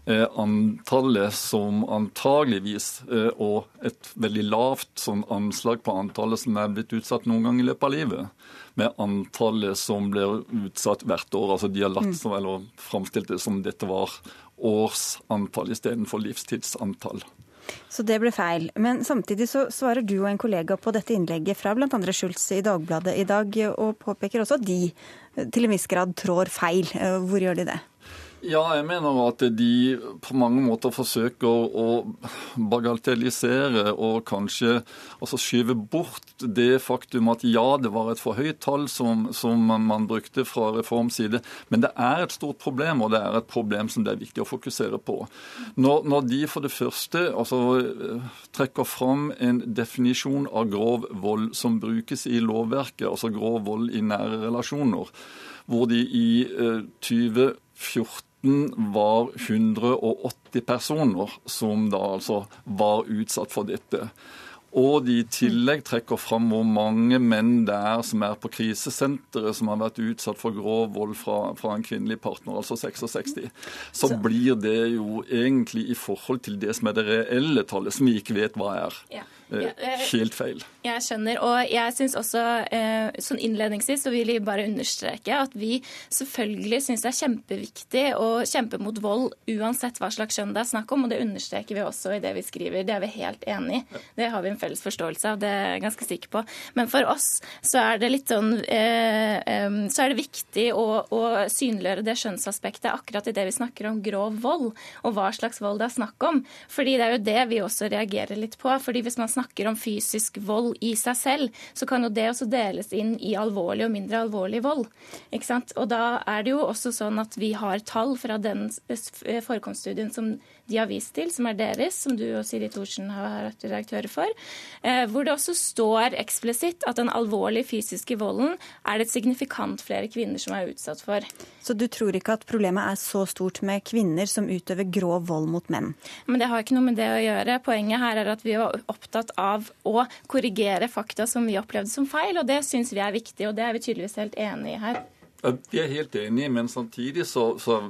eh, antallet som antageligvis, og et veldig lavt sånn anslag på antallet som er blitt utsatt noen gang i løpet av livet, med antallet som blir utsatt hvert år. Altså De har latt mm. som, eller framstilt det som dette var årsantall istedenfor livstidsantall. Så det ble feil. Men samtidig så svarer du og en kollega på dette innlegget fra bl.a. Schultz i Dagbladet i dag, og påpeker også at de til en viss grad trår feil. Hvor gjør de det? Ja, jeg mener at de på mange måter forsøker å bagatellisere og kanskje altså skyve bort det faktum at ja, det var et for høyt tall som, som man brukte fra Reforms side, men det er et stort problem, og det er et problem som det er viktig å fokusere på. Når, når de for det første altså, trekker fram en definisjon av grov vold som brukes i lovverket, altså grov vold i nære relasjoner, hvor de i eh, 2014 2017 var 180 personer som da altså var utsatt for dette. Og de i tillegg trekker fram hvor mange menn det er som er på krisesenteret som har vært utsatt for grov vold fra, fra, en kvinnelig partner, altså 66. Så blir det jo egentlig i forhold til det som er det reelle tallet, som vi ikke vet hva er. Ja. Eh, helt feil. Jeg skjønner. Og jeg syns også, eh, sånn innledningsvis, så vil jeg bare understreke at vi selvfølgelig syns det er kjempeviktig å kjempe mot vold uansett hva slags kjønn det er snakk om, og det understreker vi også i det vi skriver. Det er vi helt enig i. Det har vi en felles forståelse av, det er jeg ganske sikker på. Men for oss så er det litt sånn eh, Så er det viktig å, å synliggjøre det skjønnsaspektet akkurat i det vi snakker om grov vold, og hva slags vold det er snakk om. Fordi det er jo det vi også reagerer litt på. fordi hvis man snakker om fysisk vold i seg selv, så kan jo det også deles inn i alvorlig og mindre alvorlig vold. Ikke sant? Og da er det jo også sånn at vi har tall fra den forekomststudien som de har vist til, som er deres, som du og Siri Thorsen har vært redaktører for, eh, hvor det også står eksplisitt at den alvorlige fysiske volden er det signifikant flere kvinner som er utsatt for. Så du tror ikke at problemet er så stort med kvinner som utøver grov vold mot menn? Men det har ikke noe med det å gjøre. Poenget her er at vi var opptatt av å korrigere fakta som vi opplevde som feil, og det syns vi er viktig, og det er vi tydeligvis helt enig i her. Vi er helt enige, men samtidig så, så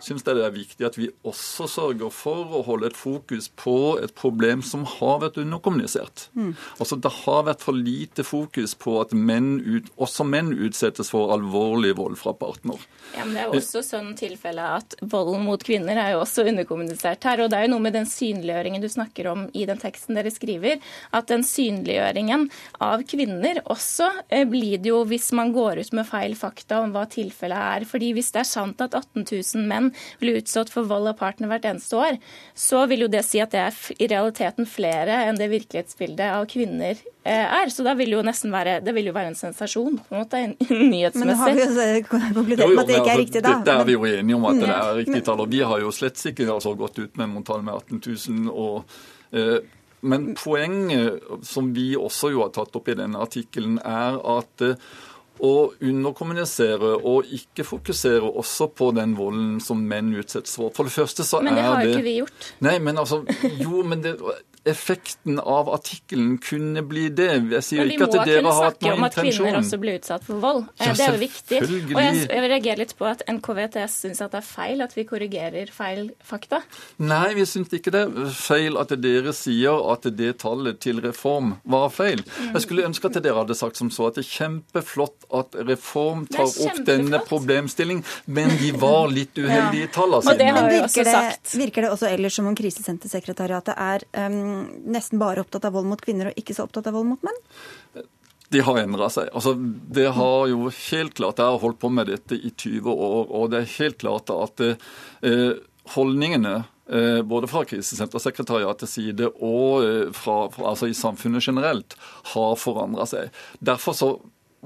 syns jeg det er viktig at vi også sørger for å holde et fokus på et problem som har vært underkommunisert. Mm. Altså Det har vært for lite fokus på at menn ut, også menn utsettes for alvorlig vold fra partner. Ja, men Det er også sånn tilfelle at volden mot kvinner er jo også underkommunisert her. og Det er jo noe med den synliggjøringen du snakker om i den teksten dere skriver, at den synliggjøringen av kvinner også eh, blir det jo hvis man går ut med feil fakta om hva tilfellet er. Fordi Hvis det er sant at 18 000 menn blir utsatt for vold av partner hvert eneste år, så vil jo det si at det er i realiteten flere enn det virkelighetsbildet av kvinner eh, er. Så da vil jo nesten være, det vil jo være en sensasjon, på en måte, nyhetsmessig. Men har vi jo konkludert med at det ikke er altså, riktig, da? Dette er vi jo enige om at det er riktig tall. Og vi har jo slett ikke altså, gått ut med noen tall med 18 000. og eh, men poenget som vi også jo har tatt opp i denne artikkelen, er at eh, å underkommunisere og ikke fokusere også på den volden som menn utsettes for. For det første så er det Men det har jo ikke vi gjort. Nei, men altså Jo, men det effekten av artikkelen kunne bli det. Jeg sier ikke at dere har hatt noen intensjon. Vi må kunne snakke om at kvinner også blir utsatt for vold. Ja, det er jo viktig. Og jeg, jeg reagerer litt på at NKVTS syns at det er feil at vi korrigerer feil fakta. Nei, vi syns ikke det er feil at dere sier at det tallet til reform var feil. Mm. Jeg skulle ønske at dere hadde sagt som så at det er kjempeflott at Reform tar opp denne problemstillingen, men de var litt uheldige i tallene sine. Men virker det, virker det også ellers som om Krisesentersekretariatet er um, nesten bare opptatt av vold mot kvinner og ikke så opptatt av vold mot menn? De har endra seg. Altså, det har jo helt klart, Jeg har holdt på med dette i 20 år, og det er helt klart at eh, holdningene eh, både fra Krisesentersekretariatets side og eh, fra, fra, altså i samfunnet generelt har forandra seg. Derfor så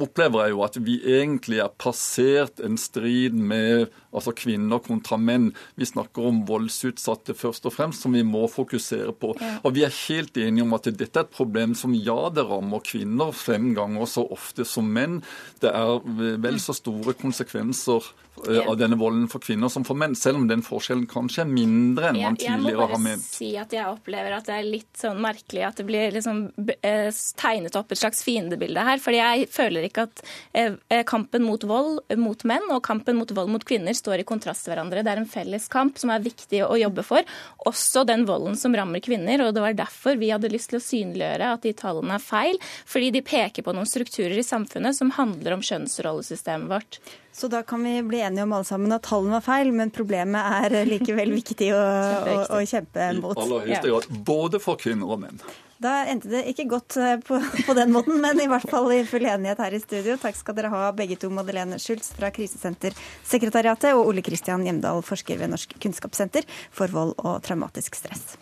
opplever jeg jo at vi egentlig er passert en strid med altså kvinner kontra menn. Vi snakker om voldsutsatte først og fremst, som vi må fokusere på. Og vi er helt enige om at dette er et problem som ja, det rammer kvinner fem ganger så ofte som menn. Det er vel så store konsekvenser eh, av denne volden for kvinner som for menn, selv om den forskjellen kanskje er mindre enn man tidligere har ment. Jeg må bare si at jeg opplever at det er litt sånn merkelig at det blir liksom eh, tegnet opp et slags fiendebilde her. fordi jeg føler ikke at eh, kampen mot vold mot menn og kampen mot vold mot kvinner står i kontrast til hverandre. Det er en felles kamp som er viktig å jobbe for. Også den volden som rammer kvinner. og Det var derfor vi hadde lyst til å synliggjøre at de tallene er feil. Fordi de peker på noen strukturer i samfunnet som handler om kjønnsrollesystemet vårt. Så da kan vi bli enige om alle sammen at tallene var feil, men problemet er likevel viktig å, å, å kjempe mot. I aller høyeste grad. Både for kvinner og menn. Da endte det ikke godt eh, på, på, den måten, men i hvert fall i full enighet her i studio. Takk skal dere ha begge to, Madeleine Schultz fra Krisesentersekretariatet og Ole Kristian Hjemdal, forsker ved Norsk kunnskapssenter for vold og traumatisk stress.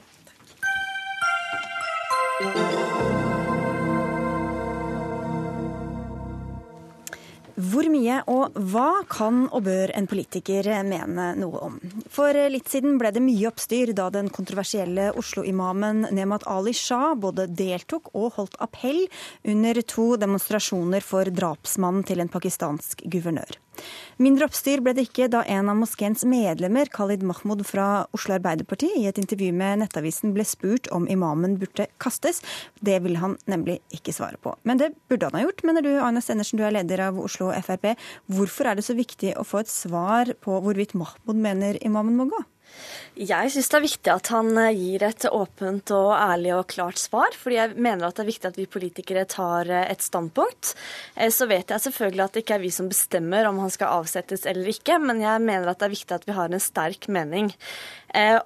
Takk. Hvor mye og hva kan og bør en politiker mene noe om? For litt siden ble det mye oppstyr da den kontroversielle Oslo-imamen Nemat Ali Shah både deltok og holdt appell under to demonstrasjoner for drapsmannen til en pakistansk guvernør. Mindre oppstyr ble det ikke da en av moskeens medlemmer, Khalid Mahmoud fra Oslo Arbeiderparti, i et intervju med Nettavisen ble spurt om imamen burde kastes. Det ville han nemlig ikke svare på. Men det burde han ha gjort, mener du, Aine Stenersen, du er leder av Oslo Frp. Hvorfor er det så viktig å få et svar på hvorvidt Mahmoud mener imamen må gå? Jeg syns det er viktig at han eh, gir et åpent og ærlig og klart svar. Fordi jeg mener at det er viktig at vi politikere tar eh, et standpunkt. Eh, så vet jeg selvfølgelig at det ikke er vi som bestemmer om han skal avsettes eller ikke, men jeg mener at det er viktig at vi har en sterk mening.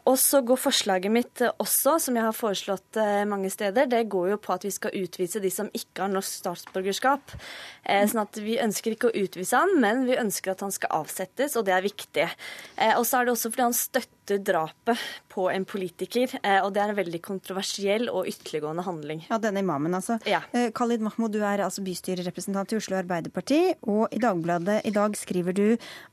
Og så går forslaget mitt også, som jeg har foreslått mange steder, det går jo på at vi skal utvise de som ikke har norsk statsborgerskap. Sånn at vi ønsker ikke å utvise han, men vi ønsker at han skal avsettes, og det er viktig. Og så er det også fordi han støtter drapet på en politiker. Eh, og det er en veldig kontroversiell og ytterliggående handling. Ja, denne imamen, altså. Ja. Eh, Khalid Mahmoud, du er altså bystyrerepresentant i Oslo Arbeiderparti. Og i Dagbladet i dag skriver du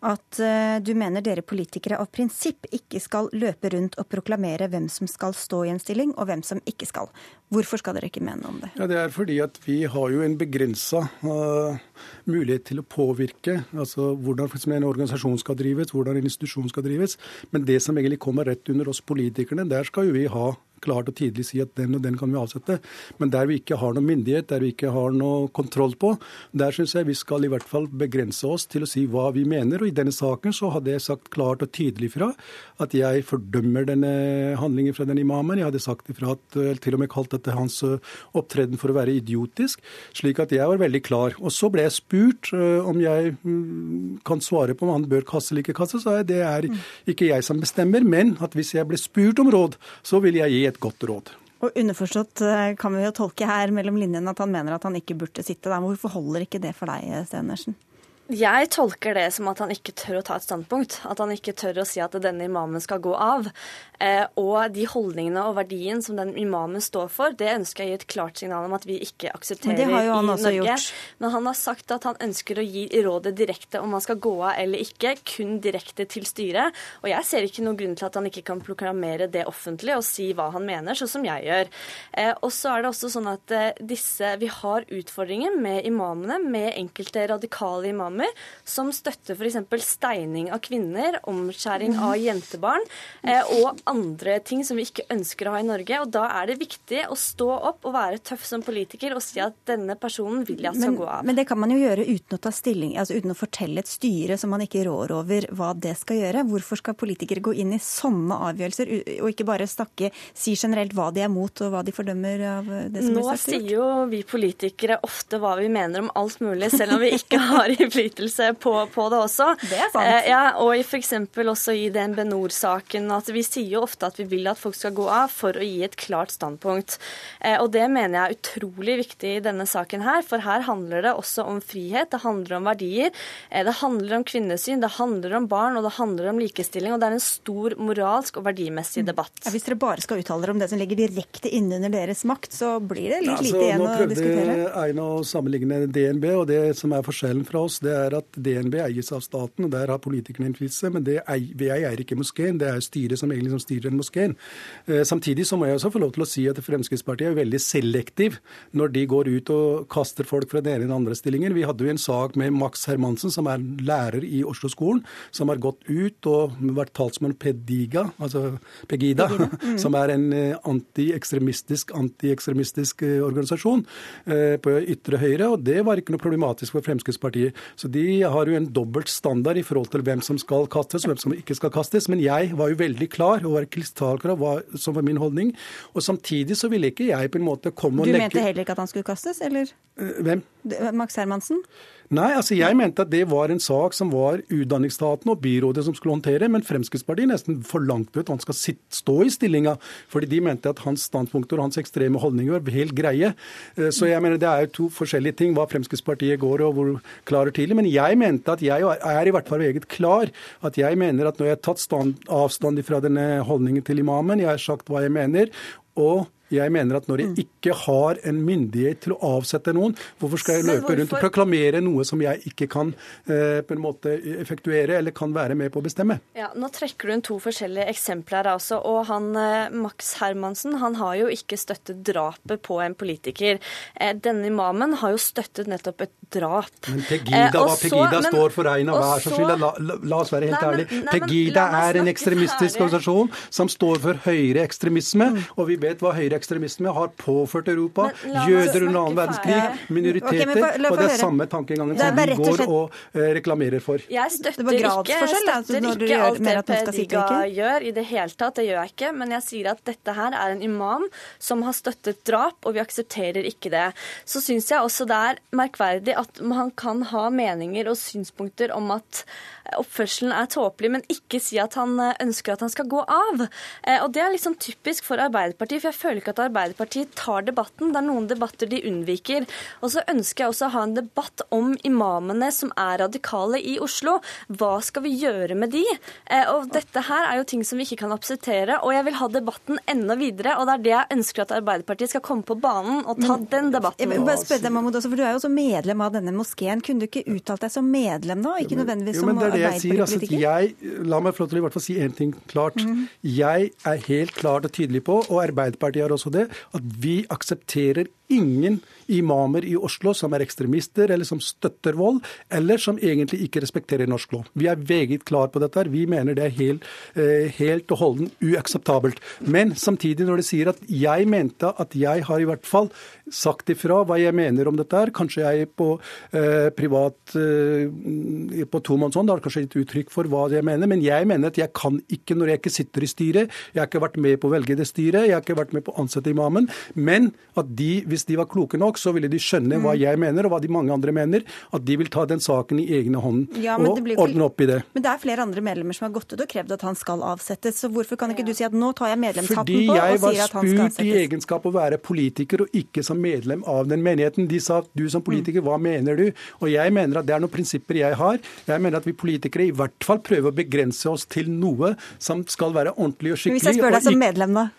at eh, du mener dere politikere av prinsipp ikke skal løpe rundt og proklamere hvem som skal stå i en stilling, og hvem som ikke skal. Hvorfor skal dere ikke mene om det? Ja, Det er fordi at vi har jo en begrensa uh, mulighet til å påvirke altså hvordan en organisasjon skal drives, hvordan en institusjon skal drives. Men det som egentlig kommer rett under oss politikerne, der skal jo vi ha klart og tydelig si at den og den kan vi avsette. Men der vi ikke har noen myndighet, der vi ikke har noe kontroll på, der syns jeg vi skal i hvert fall begrense oss til å si hva vi mener. Og i denne saken så hadde jeg sagt klart og tydelig fra at jeg fordømmer denne handlingen fra den imamen. Jeg hadde sagt ifra at til og med kalt dette hans opptreden for å være idiotisk. Slik at jeg var veldig klar. Og så ble jeg spurt om jeg kan svare på om han bør kasse eller ikke kasse. Så det er ikke jeg som bestemmer, men at hvis jeg ble spurt om råd, så vil jeg gi et et godt råd. Og underforstått eh, kan vi jo tolke her mellom linjene at han mener at han ikke burde sitte der. Hvorfor holder ikke det for deg, Stenersen? Jeg tolker det som at han ikke tør å ta et standpunkt. At han ikke tør å si at denne imamen skal gå av. Eh, og de holdningene og verdien som den imamen står for, det ønsker jeg å gi et klart signal om at vi ikke aksepterer i Norge. Gjort. Men han har sagt at han ønsker å gi rådet direkte om han skal gå av eller ikke, kun direkte til styret. Og jeg ser ikke noen grunn til at han ikke kan proklamere det offentlig og si hva han mener, sånn som jeg gjør. Eh, og så er det også sånn at eh, disse Vi har utfordringer med imamene, med enkelte radikale imamer imamer som støtter f.eks. steining av kvinner, omskjæring av jentebarn eh, og andre ting som vi ikke ønsker å ha i Norge. Og da er det viktig å stå opp og være tøff som politiker og si at denne personen vil jeg skal men, gå av. Men det kan man jo gjøre uten å ta stilling, altså uten å fortelle et styre som man ikke rår over hva det skal gjøre. Hvorfor skal politikere gå inn i sånne avgjørelser, og ikke bare snakke, si generelt hva de er mot og hva de fordømmer av det som Nå blir sagt? sier jo vi politikere ofte hva vi mener om alt mulig, selv om vi ikke har innflytelse på, på det også. Det er sant. Eh, ja, og f.eks. også i DNB Nord-saken at vi sier jo ofte at vi vil at folk skal gå av for å gi et klart standpunkt. Eh, og det mener jeg er utrolig viktig i denne saken her, for her handler det også om frihet, det handler om verdier, eh, det handler om kvinnesyn, det handler om barn, og det handler om likestilling. Og det er en stor moralsk og verdimessig debatt. Ja, hvis dere bare skal uttale dere om det som ligger direkte innunder deres makt, så blir det litt Altså, lite igjen å diskutere. Nå prøvde Eina å sammenligne DNB, og det som er forskjellen fra oss, det er at DNB eies av staten, og der har politikerne innflytelse. Men det ei, vi eier ikke moskeen, det er styret som egentlig som styrer den moskeen. Eh, samtidig så må jeg også få lov til å si at Fremskrittspartiet er veldig selektiv når de går ut og kaster folk fra den ene eller andre stillingen. Vi hadde jo en sak med Max Hermansen, som er lærer i Oslo-skolen, som har gått ut og vært talsmann Pediga, altså Pegida, Mm. som er en eh, antiekstremistisk antiekstremistisk eh, organisasjon på ytre høyre, og det var ikke noe problematisk for Fremskrittspartiet. Så de har jo en dobbelt standard i forhold til hvem som skal kastes og hvem som ikke skal kastes. Men jeg var jo veldig klar og var krystallklar hva som var min holdning. Og samtidig så ville ikke jeg på en måte komme Du og legge mente heller ikke at han skulle kastes, eller? Eh, Hvem? Max Hermansen? Nei, altså jeg mente at det var en sak som var Utdanningsstaten og byrådet som skulle håndtere, men Fremskrittspartiet nesten forlangte at han skal sitt, stå i stillinga, fordi de mente at hans standpunkter og hans ekstreme holdninger var helt greie. Eh, Så jeg mener det er jo to forskjellige ting, hva Fremskrittspartiet går og hvor klarer tidlig. Men jeg mente at jeg er i hvert fall meget klar. At jeg mener at når jeg har tatt stand, avstand fra denne holdningen til imamen, jeg har sagt hva jeg mener, og jeg mener at når jeg ikke har en myndighet til å avsette noen, hvorfor skal jeg løpe rundt og proklamere noe som jeg ikke kan eh, på en måte effektuere eller kan være med på å bestemme? Ja, Nå trekker du inn to forskjellige eksempler her også. Og han eh, Max Hermansen han har jo ikke støttet drapet på en politiker. Eh, Denne imamen har jo støttet nettopp et drap. Men Eh, Pegida, eh, hva Pegida men- står for, Reina, og vær så snill, la, la, la oss være helt Nei, ærlige. nei, Pegida er en ekstremistisk ferdig. organisasjon som står for høyreekstremisme, og vi vet hva høyreekstremisme har påført Europa. Men Jøder under annen verdenskrig, minoriteter, Okay, for, og det er høre. samme tankegangen som vi går slett- og eh, reklamerer for. Jeg støtter ikke, jeg støtter ikke alt det Pediga gjør i det hele tatt. Det gjør jeg ikke. Men jeg sier at dette her er en imam som har støttet drap, og vi aksepterer ikke det. Så syns jeg også det er merkverdig at man kan ha meninger og synspunkter om at oppførselen er tåpelig, men ikke si at han eh, ønsker at han skal gå av. Eh, Og det er liksom typisk for Arbeiderpartiet, for jeg føler ikke at Arbeiderpartiet tar debatten. Det er noen debatter de unnviker. Og så ønsker jeg også å ha en debatt om imamene som er radikale i Oslo. Hva skal vi gjøre med de? Eh, Og dette her er jo ting som vi ikke kan akseptere, og jeg vil ha debatten enda videre, og det er det jeg ønsker at Arbeiderpartiet skal komme på banen og ta den debatten. Jeg vil bare spørre deg, Mahmoud, også, for Du er jo også medlem av denne moskeen. Kunne du ikke uttalt deg som medlem da, ikke nødvendigvis som men det er det jeg sier. Altså, arbeiderpartipolitiker? la meg få lov til å i hvert fall si én ting klart. Mm. Jeg er helt klart og tydelig på, og Arbeiderpartiet har også det, at vi aksepterer ingen imamer i Oslo som er ekstremister eller som støtter vold, eller som egentlig ikke respekterer norsk lov. Vi er meget klar på dette. Vi mener det er helt, eh, helt og holden uakseptabelt. Men samtidig, når de sier at jeg mente at jeg har i hvert fall sagt ifra hva jeg mener om dette her, kanskje jeg på eh, privat eh, på tomannshånd har kanskje gitt uttrykk for hva jeg mener, men jeg mener at jeg kan ikke, når jeg ikke sitter i styret, jeg har ikke vært med på å velge det styret, jeg har ikke vært med på å ansette imamen, men at de, hvis de var kloke nok, så ville de skjønne hva jeg mener, og hva de mange andre mener, at de vil ta den saken i egne hånd Ja, og blir ikke- ordne opp i det. Men det er flere andre medlemmer som har gått ut og krevd at han skal avsettes. Så hvorfor kan ikke du si at nå tar jeg medlemshatten Fordi på og sier at han skal avsettes? Fordi jeg var spurt i egenskap av å være politiker og ikke som medlem av den menigheten. De sa du som politiker, hva mener du? Og jeg mener at det er noen prinsipper jeg har. Jeg mener at vi politikere i hvert fall prøver å begrense oss til noe som skal være ordentlig og Men skikkelig. Hvis jeg spør deg som medlem, da?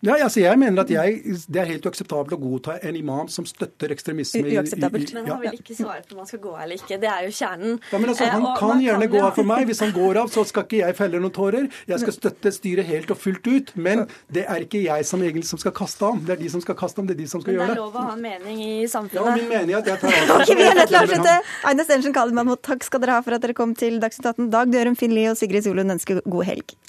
Ja, altså jeg mener at jeg, Det er helt uakseptabelt å godta en imam som støtter ekstremisme. Uakseptabelt. Men han vil ikke svare på om han skal gå av eller ikke. Det er jo kjernen. Ja, men altså, Han eh, kan gjerne kan gå av for meg. Hvis han går av, så skal ikke jeg felle noen tårer. Jeg skal støtte styret helt og fullt ut. Men det er ikke jeg som egentlig som skal kaste ham. Det er de som skal kaste ham, det er de som skal gjøre det. Men Det er lov å ha en mening i samfunnet. Ja, min mening er at jeg tar avstand. okay, vi er nødt til å avslutte. Aine Stensen Kallemann, takk skal dere ha for at dere kom til Dagsnytt 18. Dag Dørum, Finn Lie og Sigrid Solund ønsker god helg.